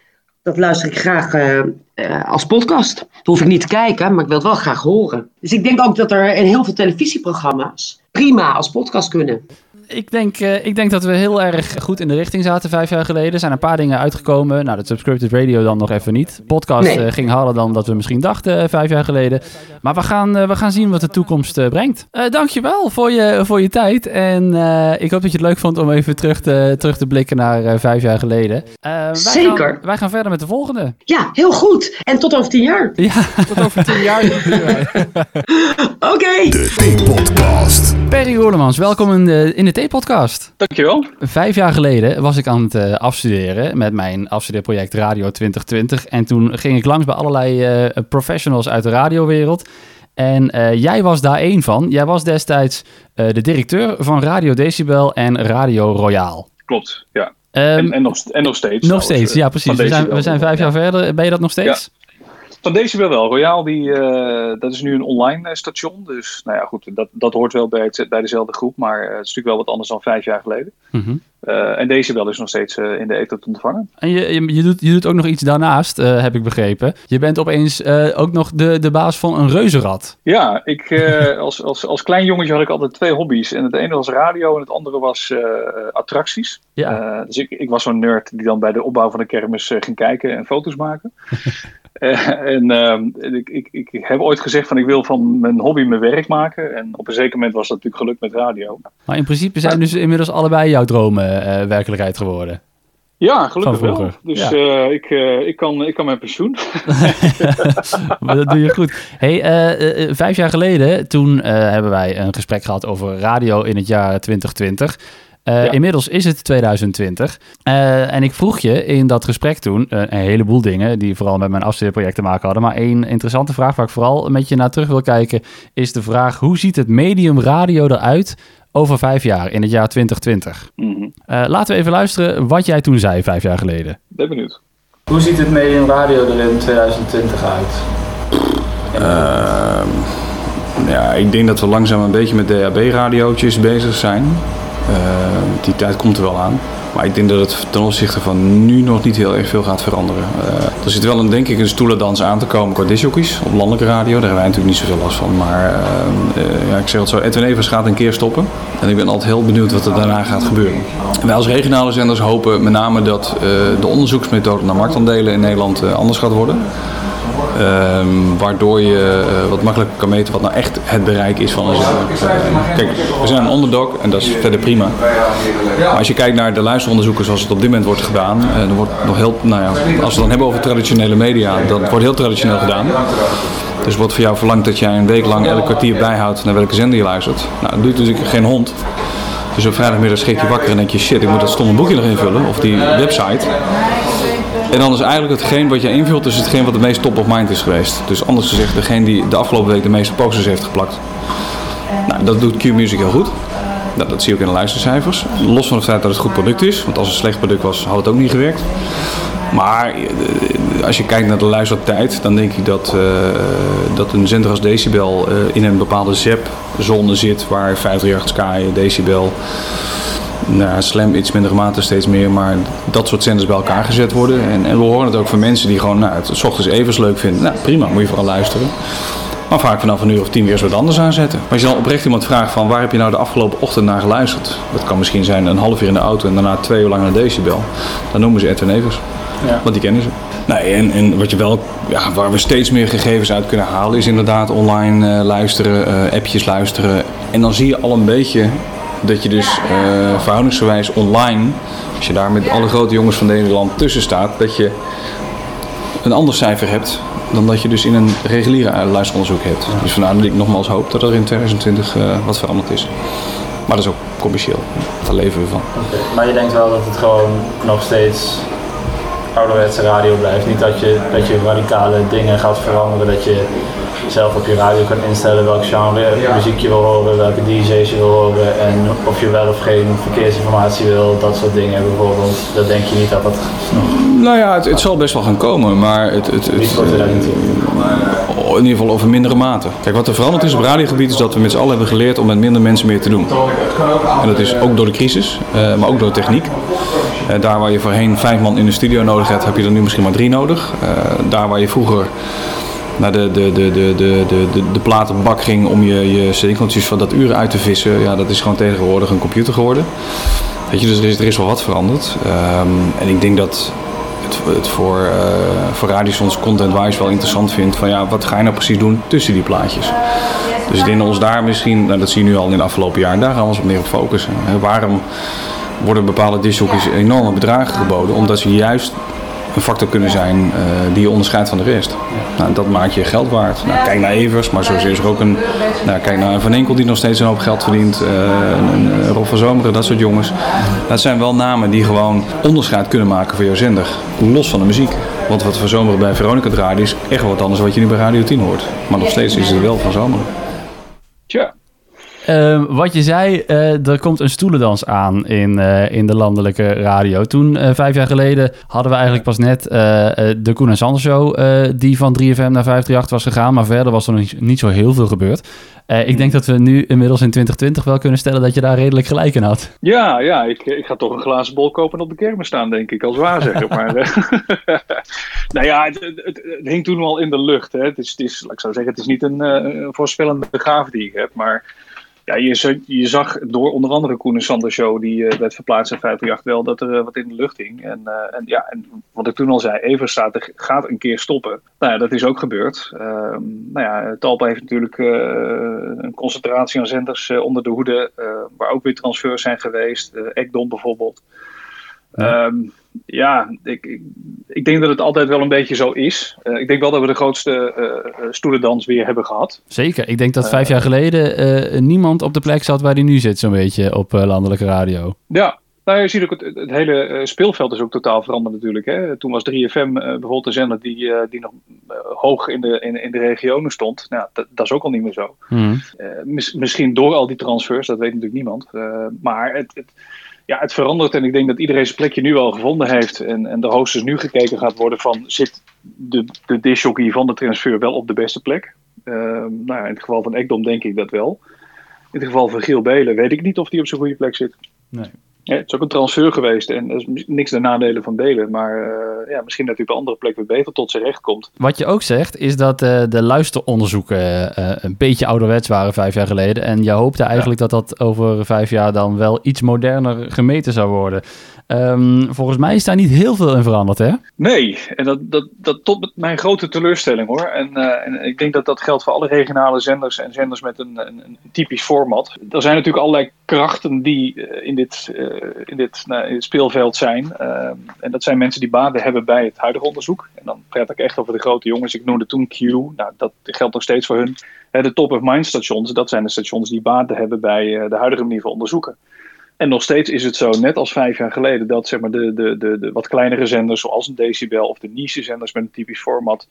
Dat luister ik graag uh, uh, als podcast. Dat hoef ik niet te kijken, maar ik wil het wel graag horen. Dus ik denk ook dat er in heel veel televisieprogramma's prima als podcast kunnen. Ik denk, uh, ik denk dat we heel erg goed in de richting zaten vijf jaar geleden. Er zijn een paar dingen uitgekomen. Nou, de Subscripted Radio dan nog even niet. Podcast nee. uh, ging harder dan dat we misschien dachten uh, vijf jaar geleden. Maar we gaan, we gaan zien wat de toekomst brengt. dankjewel voor je, voor je tijd. En ik hoop dat je het leuk vond om even terug te, terug te blikken naar vijf jaar geleden. Wij Zeker. Gaan, wij gaan verder met de volgende. Ja, heel goed. En tot over tien jaar. Ja, tot over tien jaar. Oké. Okay. De T-podcast. Perry Roerlemans, welkom in de, in de T-podcast. Dankjewel. Vijf jaar geleden was ik aan het uh, afstuderen met mijn afstudeerproject Radio 2020. En toen ging ik langs bij allerlei uh, professionals uit de radiowereld. En uh, jij was daar één van. Jij was destijds de directeur van Radio Decibel en Radio Royaal. Klopt, ja. Um, en, en, nog, en nog steeds. Nog steeds, ja precies. We zijn, we zijn vijf jaar verder. Ben je dat nog steeds? Ja. Van Decibel wel. Royaal, die, uh, dat is nu een online station. Dus nou ja, goed, dat, dat hoort wel bij, het, bij dezelfde groep. Maar uh, het is natuurlijk wel wat anders dan vijf jaar geleden. Mm -hmm. uh, en Decibel is nog steeds in de ether te ontvangen. En je, je, je, doet, je doet ook nog iets daarnaast, heb ik begrepen. Je bent opeens ook nog de, de baas van een reuzenrad. Ja, ik, als, als, als klein jongetje had ik altijd twee hobby's. En het ene was radio en het andere was attracties. Ja. dus ik, ik was zo'n nerd die dan bij de opbouw van de kermis ging kijken en foto's maken. Uh, en uh, ik, ik, ik heb ooit gezegd van ik wil van mijn hobby mijn werk maken. En op een zeker moment was dat natuurlijk gelukt met radio. Maar in principe zijn dus inmiddels allebei jouw dromen uh, werkelijkheid geworden. Ja, gelukkig wel. Dus ja. uh, ik, ik, kan, ik kan mijn pensioen. maar dat doe je goed. Hey, vijf jaar geleden, toen hebben wij een gesprek gehad over radio in het jaar 2020. Uh, ja. Inmiddels is het 2020. Uh, en ik vroeg je in dat gesprek toen uh, een heleboel dingen die vooral met mijn afstudeerproject te maken hadden. Maar één interessante vraag waar ik vooral met je naar terug wil kijken, is de vraag: hoe ziet het medium radio eruit over vijf jaar, in het jaar 2020? Mm -hmm. laten we even luisteren wat jij toen zei vijf jaar geleden. Ben benieuwd. Hoe ziet het medium radio er in 2020 uit? Uh, ja, ik denk dat we langzaam een beetje met DAB-radiootjes bezig zijn. Uh, die tijd komt er wel aan. Maar ik denk dat het ten opzichte van nu nog niet heel erg veel gaat veranderen. Uh, er zit wel een, denk ik een stoelendans aan te komen qua disjockeys op landelijke radio. Daar hebben wij natuurlijk niet zoveel last van. Maar uh, ja, ik zeg het zo, Edwin Evers gaat een keer stoppen. En ik ben altijd heel benieuwd wat er daarna gaat gebeuren. Wij als regionale zenders hopen met name dat de onderzoeksmethode naar marktaandelen in Nederland anders gaat worden. Um, waardoor je uh, wat makkelijker kan meten wat nou echt het bereik is van een zender. Kijk, we zijn een underdog en dat is verder prima. Maar als je kijkt naar de luisteronderzoeken zoals het op dit moment wordt gedaan, uh, dan wordt nog heel, nou ja, als we het dan hebben over traditionele media, dat wordt heel traditioneel gedaan. Dus wordt voor jou verlangd dat jij een week lang elk kwartier bijhoudt naar welke zender je luistert. Nou, dat doet natuurlijk geen hond. Dus op vrijdagmiddag schrik je wakker en denk je shit, ik moet dat stomme boekje nog invullen of die website. En dan is eigenlijk hetgeen wat je invult, is hetgeen wat het meest top of mind is geweest. Dus anders gezegd, degene die de afgelopen week de meeste posters heeft geplakt. Nou, dat doet Q-Music heel goed. Nou, dat zie je ook in de luistercijfers. Los van het feit dat het goed product is, want als het een slecht product was, had het ook niet gewerkt. Maar eh, als je kijkt naar de luistertijd, dan denk ik dat, uh, dat een zender als Decibel uh, in een bepaalde ZEP-zone zit waar 538 Sky, Decibel, nou, Slam iets minder mate steeds meer, maar dat soort zenders bij elkaar gezet worden. En, en we horen het ook van mensen die gewoon nou, het s ochtends even leuk vinden. Nou prima, moet je vooral luisteren. Maar vaak vanaf een uur of tien weer eens wat anders aanzetten. Maar als je dan oprecht iemand vraagt van waar heb je nou de afgelopen ochtend naar geluisterd? Dat kan misschien zijn een half uur in de auto en daarna twee uur lang naar Decibel. Dan noemen ze Edwin Evers. Ja. Want die kennen ze. Nee, en, en wat je wel, ja, waar we steeds meer gegevens uit kunnen halen, is inderdaad online uh, luisteren, uh, appjes luisteren. En dan zie je al een beetje dat je dus uh, verhoudingsgewijs online, als je daar met alle grote jongens van Nederland tussen staat, dat je een ander cijfer hebt dan dat je dus in een reguliere luisteronderzoek hebt. Dus vandaar dat ik nogmaals hoop dat er in 2020 uh, wat veranderd is. Maar dat is ook commercieel, daar leven we van. Okay. Maar je denkt wel dat het gewoon nog steeds ouderwetse radio blijft. Niet dat je, dat je radicale dingen gaat veranderen, dat je zelf op je radio kan instellen welk genre muziek je wil horen, welke DJ's je wil horen en of je wel of geen verkeersinformatie wil, dat soort dingen bijvoorbeeld. Dat denk je niet dat dat nog... Nou ja, het, het zal best wel gaan komen, maar het... het, het, in ieder geval over mindere mate. Kijk, wat er veranderd is op radiogebied is dat we met z'n allen hebben geleerd om met minder mensen meer te doen. En dat is ook door de crisis, uh, maar ook door de techniek. Uh, daar waar je voorheen vijf man in de studio nodig hebt, heb je er nu misschien maar drie nodig. Uh, daar waar je vroeger naar de, de, de, de, de, de, de platenbak ging om je, je singeltjes van dat uur uit te vissen, ja, dat is gewoon tegenwoordig een computer geworden. Weet je, dus er is, er is wel wat veranderd. Um, en ik denk dat het, het voor, uh, voor content-wise wel interessant vindt van ja, wat ga je nou precies doen tussen die plaatjes. Dus ik denk ons daar misschien, nou, dat zie je nu al in de afgelopen jaren, daar gaan we ons meer op focussen. Waarom worden bepaalde discjockeys enorme bedragen geboden? Omdat ze juist een factor kunnen zijn uh, die je onderscheidt van de rest. Nou, dat maakt je geld waard. Nou, kijk naar Evers, maar zo is er ook een. Nou, kijk naar een Van Enkel die nog steeds een hoop geld verdient. Uh, een, een Rob van Zomeren, dat soort jongens. Dat zijn wel namen die gewoon onderscheid kunnen maken voor jouw zender. Los van de muziek. Want wat Van Zomeren bij Veronica draait is echt wat anders dan wat je nu bij Radio 10 hoort. Maar nog steeds is het wel Van Zomeren. Tja. Uh, wat je zei, uh, er komt een stoelendans aan in, uh, in de landelijke radio. Toen, vijf jaar geleden, hadden we eigenlijk pas net de Koen en Sander Show... die van 3FM naar 538 was gegaan. Maar verder was er nog niet zo heel veel gebeurd. ik denk dat we nu inmiddels in 2020 wel kunnen stellen dat je daar redelijk gelijk in had. Ja, ja ik, ik ga toch een glazen bol kopen en op de kermis staan, denk ik, als waarzegger. maar nou ja, het, het, het, hing toen al in de lucht. Hè. Het, is, het is, ik zou zeggen, het is niet een, een voorspellende gave die ik heb, maar... Ja, je, je, zag door onder andere Koen en Sander Show, die uh, werd verplaatst in 538, wel dat er uh, wat in de lucht hing. En, uh, en, ja, en wat ik toen al zei, Evers staat, gaat een keer stoppen. Nou ja, dat is ook gebeurd. nou ja, Talpa heeft natuurlijk een concentratie aan zenders onder de hoede, waar ook weer transfers zijn geweest. Ekdom bijvoorbeeld. Ja. Um, ja, ik, ik, ik, denk dat het altijd wel een beetje zo is. Uh, ik denk wel dat we de grootste uh, stoelendans weer hebben gehad. Zeker. Ik denk dat vijf jaar geleden niemand op de plek zat waar hij nu zit, zo'n beetje op landelijke radio. Ja, nou, je ziet ook het, het hele speelveld is ook totaal veranderd natuurlijk. Hè. Toen was 3FM bijvoorbeeld een zender die, die nog hoog in de, in, in de regionen stond. Nou, dat, dat is ook al niet meer zo. Hmm. Mis, misschien door al die transfers, dat weet natuurlijk niemand. maar het, het ja, het verandert en ik denk dat iedereen zijn plekje nu al gevonden heeft. En, en de hoogstens nu gekeken gaat worden van zit de, de disjockey van de transfer wel op de beste plek? Uh, nou ja, in het geval van Ekdom denk ik dat wel. In het geval van Giel Belen weet ik niet of hij op zijn goede plek zit. Nee. Ja, het is ook een transfer geweest en er is niks de nadelen van delen. Maar uh, ja, misschien dat u op een andere plek beter tot zijn recht komt. Wat je ook zegt, is dat uh, de luisteronderzoeken uh, een beetje ouderwets waren vijf jaar geleden. En je hoopte eigenlijk dat dat over vijf jaar dan wel iets moderner gemeten zou worden. Um, volgens mij is daar niet heel veel in veranderd, hè? Nee, en dat, dat, dat tot mijn grote teleurstelling hoor. En, uh, en ik denk dat dat geldt voor alle regionale zenders en zenders met een, een, een typisch format. Er zijn natuurlijk allerlei krachten die uh, in, dit, uh, in, dit, nou, speelveld zijn. Ehm, en dat zijn mensen die baden hebben bij het huidige onderzoek. En dan praat ik echt over de grote jongens. Ik noemde toen Q. Nou, dat geldt nog steeds voor hun. de top-of-mind stations, dat zijn de stations die baden hebben bij de huidige manier van onderzoeken. En nog steeds is het zo, net als vijf jaar geleden, dat zeg maar, de, de, de, de wat kleinere zenders, zoals een Decibel of de niche-zenders met een typisch format,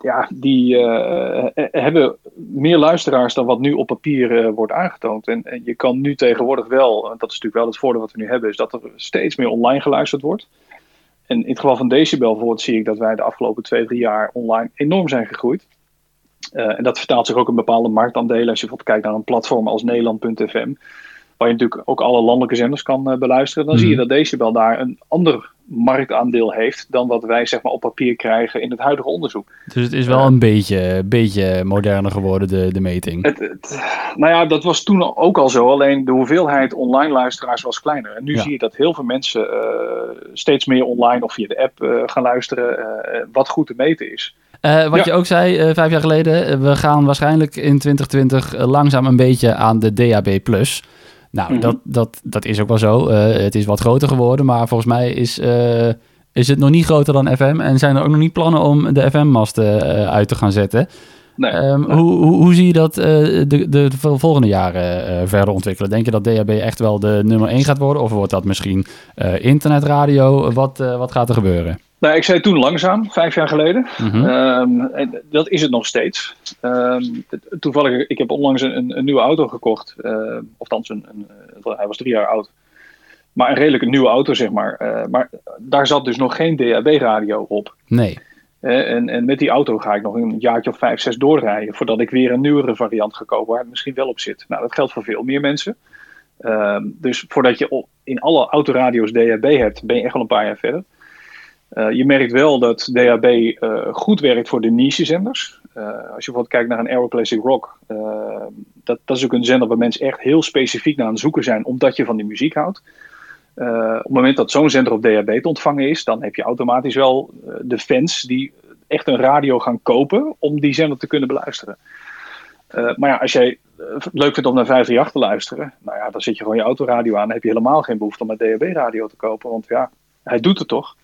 ja, die uh, hebben meer luisteraars dan wat nu op papier uh, wordt aangetoond. En, en, je kan nu tegenwoordig wel, dat is natuurlijk wel het voordeel wat we nu hebben, is dat er steeds meer online geluisterd wordt. En in het geval van Decibel bijvoorbeeld zie ik dat wij de afgelopen twee, drie jaar online enorm zijn gegroeid. en dat vertaalt zich ook in bepaalde marktaandelen. Als je bijvoorbeeld kijkt naar een platform als Nederland.fm waar je natuurlijk ook alle landelijke zenders kan uh, beluisteren, dan mm. zie je dat Decibel daar een ander marktaandeel heeft dan wat wij zeg maar, op papier krijgen in het huidige onderzoek. Dus het is wel uh, een beetje, beetje moderner geworden, de, de meting. Het, het, nou ja, dat was toen ook al zo, alleen de hoeveelheid online luisteraars was kleiner. En nu ja. zie je dat heel veel mensen uh, steeds meer online of via de app gaan luisteren, wat goed te meten is. Uh, wat ja. je ook zei uh, vijf jaar geleden, we gaan waarschijnlijk in 2020 langzaam een beetje aan de DAB+. Nou, mm-hmm. dat, dat, dat is ook wel zo. Uh, het is wat groter geworden, maar volgens mij is, uh, is het nog niet groter dan FM. En zijn er ook nog niet plannen om de FM-masten uh, uit te gaan zetten. Nee, um, nee. Hoe, hoe, hoe, zie je dat de, de volgende jaren verder ontwikkelen? Denk je dat DHB echt wel de nummer 1 gaat worden? Of wordt dat misschien internetradio? Wat, wat gaat er gebeuren? Nou, ik zei toen langzaam, vijf jaar geleden. Mm-hmm. Um, en dat is het nog steeds. Um, toevallig, ik heb onlangs een, een nieuwe auto gekocht. Uh, of althans, een, een, hij was drie jaar oud. Maar een redelijk nieuwe auto, zeg maar. Uh, maar daar zat dus nog geen DAB-radio op. Nee. Uh, en, en met die auto ga ik nog een jaartje of vijf, zes doorrijden. Voordat ik weer een nieuwere variant ga kopen waar het misschien wel op zit. Nou, dat geldt voor veel meer mensen. Dus voordat je in alle autoradio's DAB hebt, ben je echt wel een paar jaar verder. Uh, je merkt wel dat DHB uh, goed werkt voor de niche-zenders. Uh, als je bijvoorbeeld kijkt naar een Aero Classic Rock, dat, dat is ook een zender waar mensen echt heel specifiek naar aan het zoeken zijn, omdat je van die muziek houdt. op het moment dat zo'n zender op DHB te ontvangen is, dan heb je automatisch wel de fans die echt een radio gaan kopen om die zender te kunnen beluisteren. maar ja, als jij leuk vindt om naar 538 te luisteren, nou ja, dan zet je gewoon je autoradio aan. Dan heb je helemaal geen behoefte om een DHB-radio te kopen, want ja, hij doet het toch.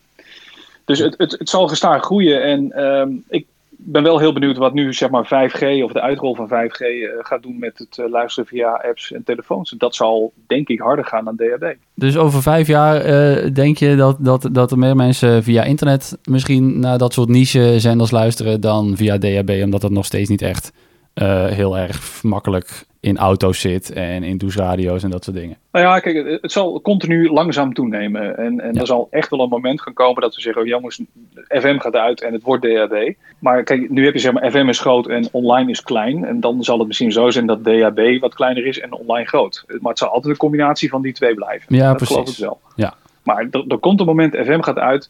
Dus het, het, het zal gestaag groeien. En um, ik ben wel heel benieuwd wat nu zeg maar 5G of de uitrol van 5G uh, gaat doen met het uh, luisteren via apps en telefoons. Dat zal denk ik harder gaan dan DHB. Dus over vijf jaar uh, denk je dat, dat, dat er meer mensen via internet misschien naar dat soort niche zenders luisteren dan via DHB, omdat dat nog steeds niet echt heel erg makkelijk in auto's zit en in doucheradio's en dat soort dingen. Nou ja, kijk, het zal continu langzaam toenemen. En, en ja. er zal echt wel een moment gaan komen dat we zeggen, oh jongens, FM gaat uit en het wordt DAB. Maar kijk, nu heb je zeg maar, FM is groot en online is klein. En dan zal het misschien zo zijn dat DAB wat kleiner is en online groot. Maar het zal altijd een combinatie van die twee blijven. Ja, dat precies. geloof ik wel. Ja. Maar er, er komt een moment, FM gaat uit.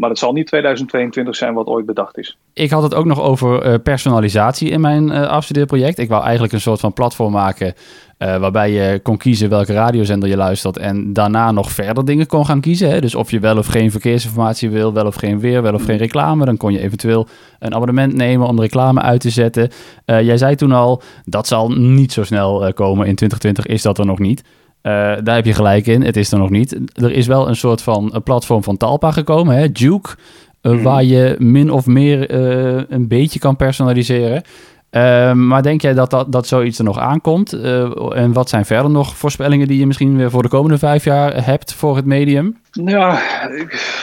Maar het zal niet 2022 zijn wat ooit bedacht is. Ik had het ook nog over uh, personalisatie in mijn uh, afstudeerproject. Ik wou eigenlijk een soort van platform maken uh, waarbij je kon kiezen welke radiozender je luistert en daarna nog verder dingen kon gaan kiezen. Hè? Dus of je wel of geen verkeersinformatie wil, wel of geen weer, wel of geen reclame. Dan kon je eventueel een abonnement nemen om reclame uit te zetten. jij zei toen al, dat zal niet zo snel komen. In 2020 is dat er nog niet. Uh, daar heb je gelijk in. Het is er nog niet. Er is wel een soort van een platform van Talpa gekomen, hè? Duke. Uh, mm. Waar je min of meer uh, een beetje kan personaliseren. maar denk jij dat, dat, dat zoiets er nog aankomt? en wat zijn verder nog voorspellingen die je misschien weer voor de komende vijf jaar hebt voor het medium? Ja, ik,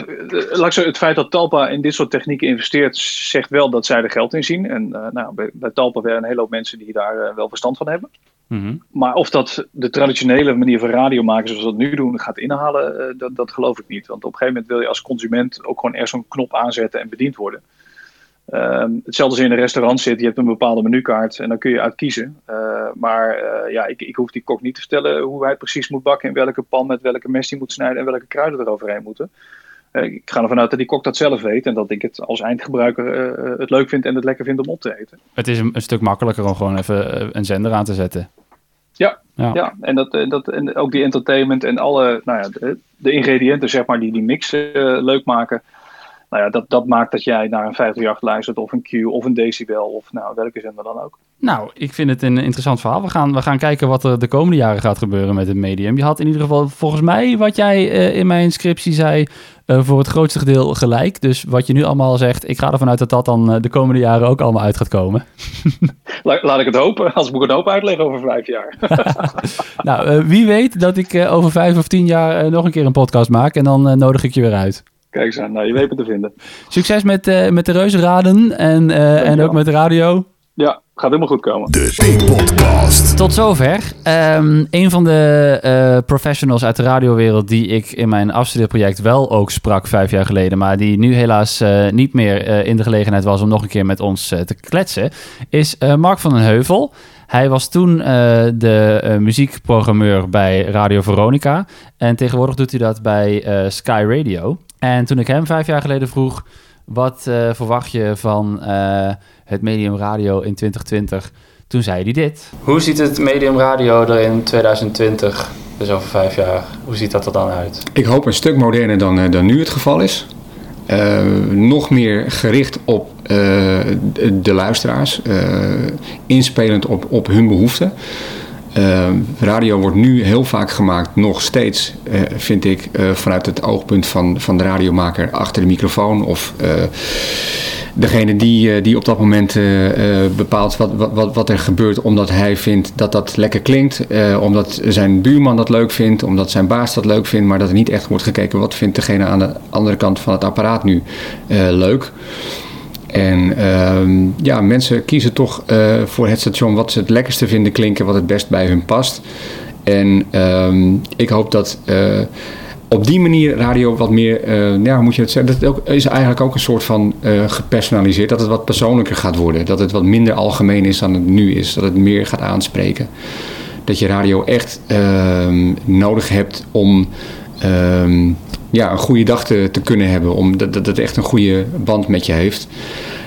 laat ik zo, het feit dat Talpa in dit soort technieken investeert, zegt wel dat zij er geld in zien. En nou, bij, bij Talpa werden een hele hoop mensen die daar wel verstand van hebben. Mm-hmm. Maar of dat de traditionele manier van radio maken zoals we dat nu doen gaat inhalen, uh, dat, dat geloof ik niet. Want op een gegeven moment wil je als consument ook gewoon ergens zo'n knop aanzetten en bediend worden. Ehm, hetzelfde als je in een restaurant zit, je hebt een bepaalde menukaart en dan kun je uit kiezen. maar ja, ik, ik hoef die kok niet te vertellen hoe hij precies moet bakken, in welke pan met welke mes hij moet snijden en welke kruiden er overheen moeten. Ik ga ervan uit dat die kok dat zelf weet en dat ik het als eindgebruiker het leuk vind en het lekker vind om op te eten. Het is een, een stuk makkelijker om gewoon even een zender aan te zetten. Ja, ja. en, dat, dat, en ook die entertainment en alle nou ja, de, de ingrediënten zeg maar, die die mix uh, leuk maken. Nou ja, dat, dat maakt dat jij naar een 538 luistert of een Q of een Decibel of nou, welke zender dan ook. Nou, ik vind het een interessant verhaal. We gaan, we gaan kijken wat er de komende jaren gaat gebeuren met het medium. Je had in ieder geval volgens mij, wat jij uh, in mijn scriptie zei, uh, voor het grootste deel gelijk. Dus wat je nu allemaal zegt, ik ga ervan uit dat dat dan uh, de komende jaren ook allemaal uit gaat komen. laat, laat ik het hopen, als moet ik het hoop uitleggen over vijf jaar. nou, wie weet dat ik over vijf of tien jaar nog een keer een podcast maak en dan nodig ik je weer uit. Kijk eens aan, nou, je weet me te vinden. Succes met, met de reuzenraden en, en ook met de radio. Ja, gaat helemaal goed komen. De T-podcast. Tot zover. Um, een van de uh, professionals uit de radiowereld die ik in mijn afstudeerproject wel ook sprak vijf jaar geleden, maar die nu helaas uh, niet meer uh, in de gelegenheid was om nog een keer met ons te kletsen, is Mark van den Heuvel. Hij was toen de muziekprogrammeur bij Radio Veronica en tegenwoordig doet hij dat bij Sky Radio. En toen ik hem vijf jaar geleden vroeg, wat verwacht je van het medium radio in 2020. Toen zei hij dit. Hoe ziet het medium radio er in 2020, dus over vijf jaar, hoe ziet dat er dan uit? Ik hoop een stuk moderner dan, eh, dan nu het geval is. Uh, nog meer gericht op uh, de luisteraars, uh, inspelend op, op hun behoeften. Radio wordt nu heel vaak gemaakt, nog steeds, vind ik, vanuit het oogpunt van, van de radiomaker achter de microfoon of degene die, eh, die op dat moment eh, eh, bepaalt wat, wat, wat er gebeurt omdat hij vindt dat dat lekker klinkt. omdat zijn buurman dat leuk vindt, omdat zijn baas dat leuk vindt. Maar dat er niet echt wordt gekeken wat vindt degene aan de andere kant van het apparaat nu leuk. En ehm, ja, mensen kiezen toch voor het station wat ze het lekkerste vinden klinken, wat het best bij hun past. En ehm, ik hoop dat op die manier radio wat meer, uh, ja, moet je het zeggen, dat is eigenlijk ook een soort van gepersonaliseerd. Dat het wat persoonlijker gaat worden. Dat het wat minder algemeen is dan het nu is. Dat het meer gaat aanspreken. Dat je radio echt uh, nodig hebt om ehm, ja, een goede dag te, te kunnen hebben. Om, dat, dat het echt een goede band met je heeft.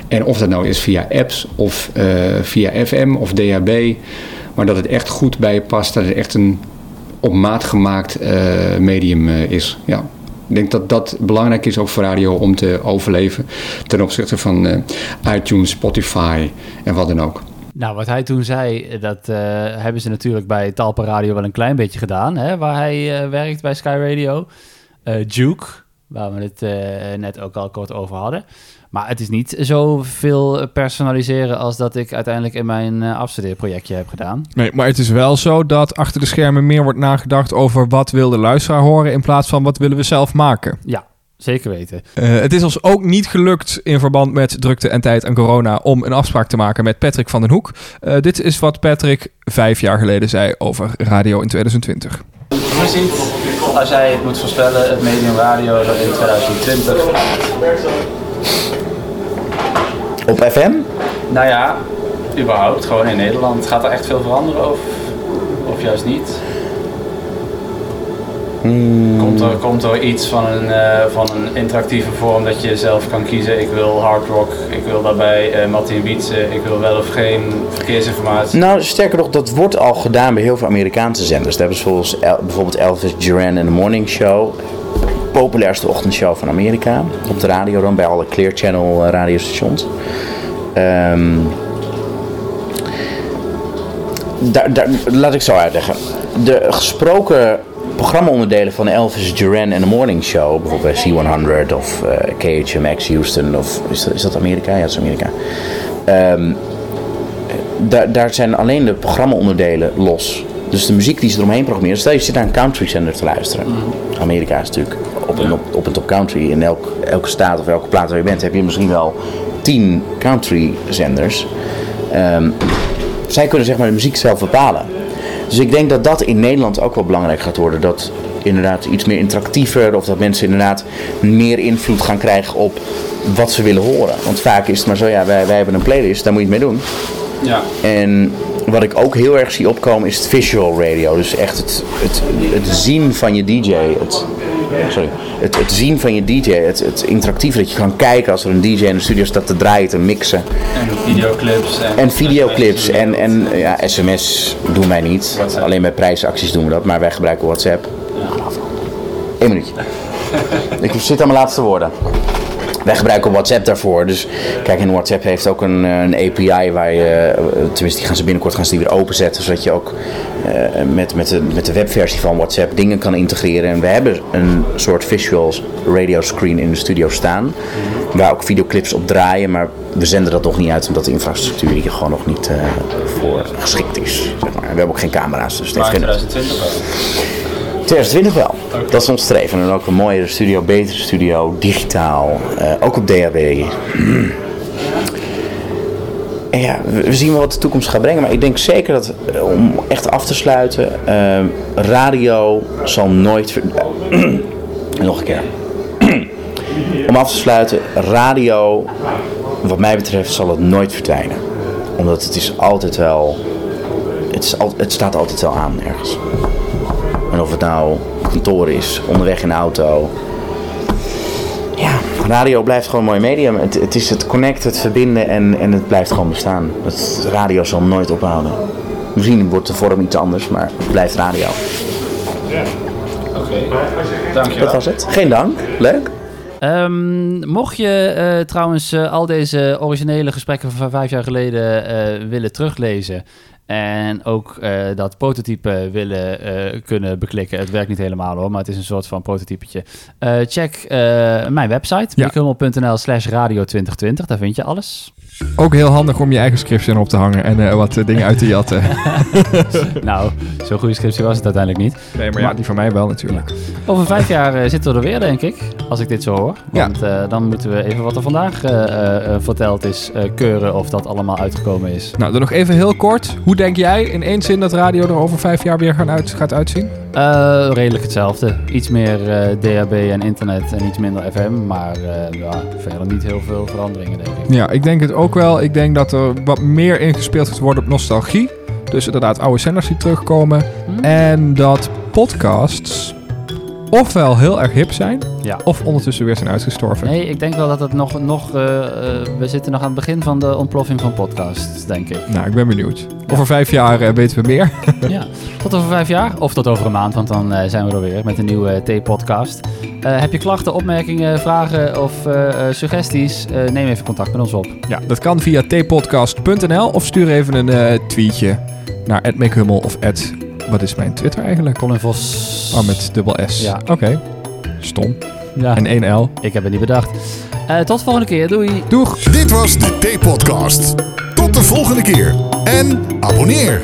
En of dat nou is via apps of uh, via FM of DHB. Maar dat het echt goed bij je past. Dat het echt een op maat gemaakt uh, medium uh, is. Ja. Ik denk dat dat belangrijk is ook voor radio om te overleven ten opzichte van iTunes, Spotify en wat dan ook. Nou, wat hij toen zei, dat hebben ze natuurlijk bij Talpa Radio wel een klein beetje gedaan, hè, waar hij werkt bij Sky Radio. Duke, waar we het net ook al kort over hadden. Maar het is niet zoveel personaliseren als dat ik uiteindelijk in mijn uh, afstudeerprojectje heb gedaan. Nee, maar het is wel zo dat achter de schermen meer wordt nagedacht over wat wil de luisteraar horen in plaats van wat willen we zelf maken. Ja, Zeker weten. Uh, het is ons ook niet gelukt in verband met drukte en tijd en corona om een afspraak te maken met Patrick van den Hoek. Uh, dit is wat Patrick vijf jaar geleden zei over radio in 2020. Ziet, als jij het moet voorspellen, het medium radio in 2020 op FM? Nou ja, überhaupt, gewoon in Nederland. Gaat er echt veel veranderen of, of juist niet? Hmm. Komt, er, komt er iets van een, uh, van een interactieve vorm dat je zelf kan kiezen? Ik wil hard rock, ik wil daarbij uh, Martin Wietse, ik wil wel of geen verkeersinformatie? Nou, sterker nog, dat wordt al gedaan bij heel veel Amerikaanse zenders. Daar hebben ze bijvoorbeeld Elvis Duran in the Morning Show populairste ochtendshow van Amerika. Op de radio dan, bij alle Clear Channel eh, radiostations. Um, daar, daar, laat ik zo uitleggen. De gesproken programmaonderdelen van Elvis Duran en The Morning Show, bijvoorbeeld bij C100 of uh, eh, KHMX Houston, of is dat, is dat Amerika? Ja, dat is Amerika. Um, daar, daar zijn alleen de programmaonderdelen los. Dus de muziek die ze eromheen programmeren. Stel je zit naar een country zender te luisteren. Mhm. Amerika is natuurlijk op een, op, op een top country. In elk, elke staat of elke plaats waar je bent heb je misschien wel tien country zenders. Um, zij kunnen zeg maar de muziek zelf bepalen. Dus ik denk dat dat in Nederland ook wel belangrijk gaat worden. Dat inderdaad iets meer interactiever. Of dat mensen inderdaad meer invloed gaan krijgen op wat ze willen horen. Want vaak is het maar zo, ja, wij, wij hebben een playlist, daar moet je het mee doen. Ja. En wat ik ook heel erg zie opkomen is het visual radio. Dus echt het, het, het zien van je DJ. Het, sorry, het, het zien van je DJ. Het, het interactieve dat je kan kijken als er een DJ in de studio staat te draaien, te mixen. En videoclips. En, En videoclips en, en ja, sms doen wij niet. Alleen bij prijsacties doen we dat, maar wij gebruiken WhatsApp. Eén minuutje. Ik zit aan mijn laatste woorden. Wij gebruiken WhatsApp daarvoor. Dus kijk, in WhatsApp heeft ook een, eh, een API waar je, eh, tenminste die gaan ze binnenkort gaan ze die weer openzetten. Zodat je ook eh, met, met, de, met de webversie van WhatsApp dingen kan integreren. En we hebben een soort visual radio screen in de studio staan. Waar ook videoclips op draaien. Maar we zenden dat nog niet uit omdat de infrastructuur hier gewoon nog niet voor geschikt is. Zeg maar. We hebben ook geen camera's. Dus heeft geen 2020 wel. 2020 wel. Dat is ons streven. En ook een mooiere studio, betere studio, digitaal. eh, ook op DHB. En ja, we zien wel wat de toekomst gaat brengen. Maar ik denk zeker dat, eh, om echt af te sluiten, eh, radio zal nooit... Nog een keer. om af te sluiten, radio, wat mij betreft, zal het nooit verdwijnen. Omdat het is altijd wel... Het, is al, het staat altijd wel aan ergens. En of het nou kantoor is, onderweg in de auto. Ja, radio blijft gewoon een mooi medium. Het, het is het connecten, het verbinden en, en het blijft gewoon bestaan. Het, radio zal nooit ophouden. Misschien wordt de vorm iets anders, maar het blijft radio. Oké, dankjewel. Dat was het. Geen dank. Leuk. Ehm, mocht je eh, trouwens eh, al deze originele gesprekken van vijf jaar geleden eh, willen teruglezen en ook eh, dat prototype willen eh, kunnen beklikken, het werkt niet helemaal hoor, maar het is een soort van prototypetje. Eh, check mijn website, Ja. ja. slash radio 2020, daar vind je alles. Ook heel handig om je eigen scriptie erop te hangen en wat dingen uit te jatten. nou, zo'n goede scriptie was het uiteindelijk niet. Nee, maar ja, die van mij wel natuurlijk. Over vijf jaar zitten we er weer, denk ik. Als ik dit zo hoor. Ja. Want eh, dan moeten we even wat er vandaag verteld is keuren of dat allemaal uitgekomen is. Nou, dan nog even heel kort. Hoe denk jij in één zin dat radio er over vijf jaar weer gaan uit, gaat uitzien? Eh, redelijk hetzelfde. Iets meer eh, DHB en internet en iets minder FM. Maar eh, ja, verder niet heel veel veranderingen, denk ik. Ja, ik denk het ook wel. Ik denk dat er wat meer ingespeeld gaat worden op nostalgie. Dus inderdaad oude zenders die terugkomen. En dat podcasts ofwel heel erg hip zijn, Ja. of ondertussen weer zijn uitgestorven. Nee, ik denk wel dat het nog... nog eh, eh, we zitten nog aan het begin van de ontploffing van podcasts, denk ik. Nou, ik ben benieuwd. Over vijf jaar eh, weten we meer. ja, tot over vijf jaar. Of tot over een maand, want dan eh, zijn we er weer met een nieuwe T-podcast. Eh, heb je klachten, opmerkingen, vragen of suggesties? Eh, neem even contact met ons op. Ja, dat kan via tpodcast.nl of stuur even een eh, tweetje naar @makehummel of wat is mijn Twitter eigenlijk? Colin Vos. Oh, met dubbel S. Ja. Oké. Stom. Ja. En 1 L. Ik heb het niet bedacht. Eh, tot de volgende keer. Doei. Doeg. Dit was de T-podcast. Tot de volgende keer. En abonneer.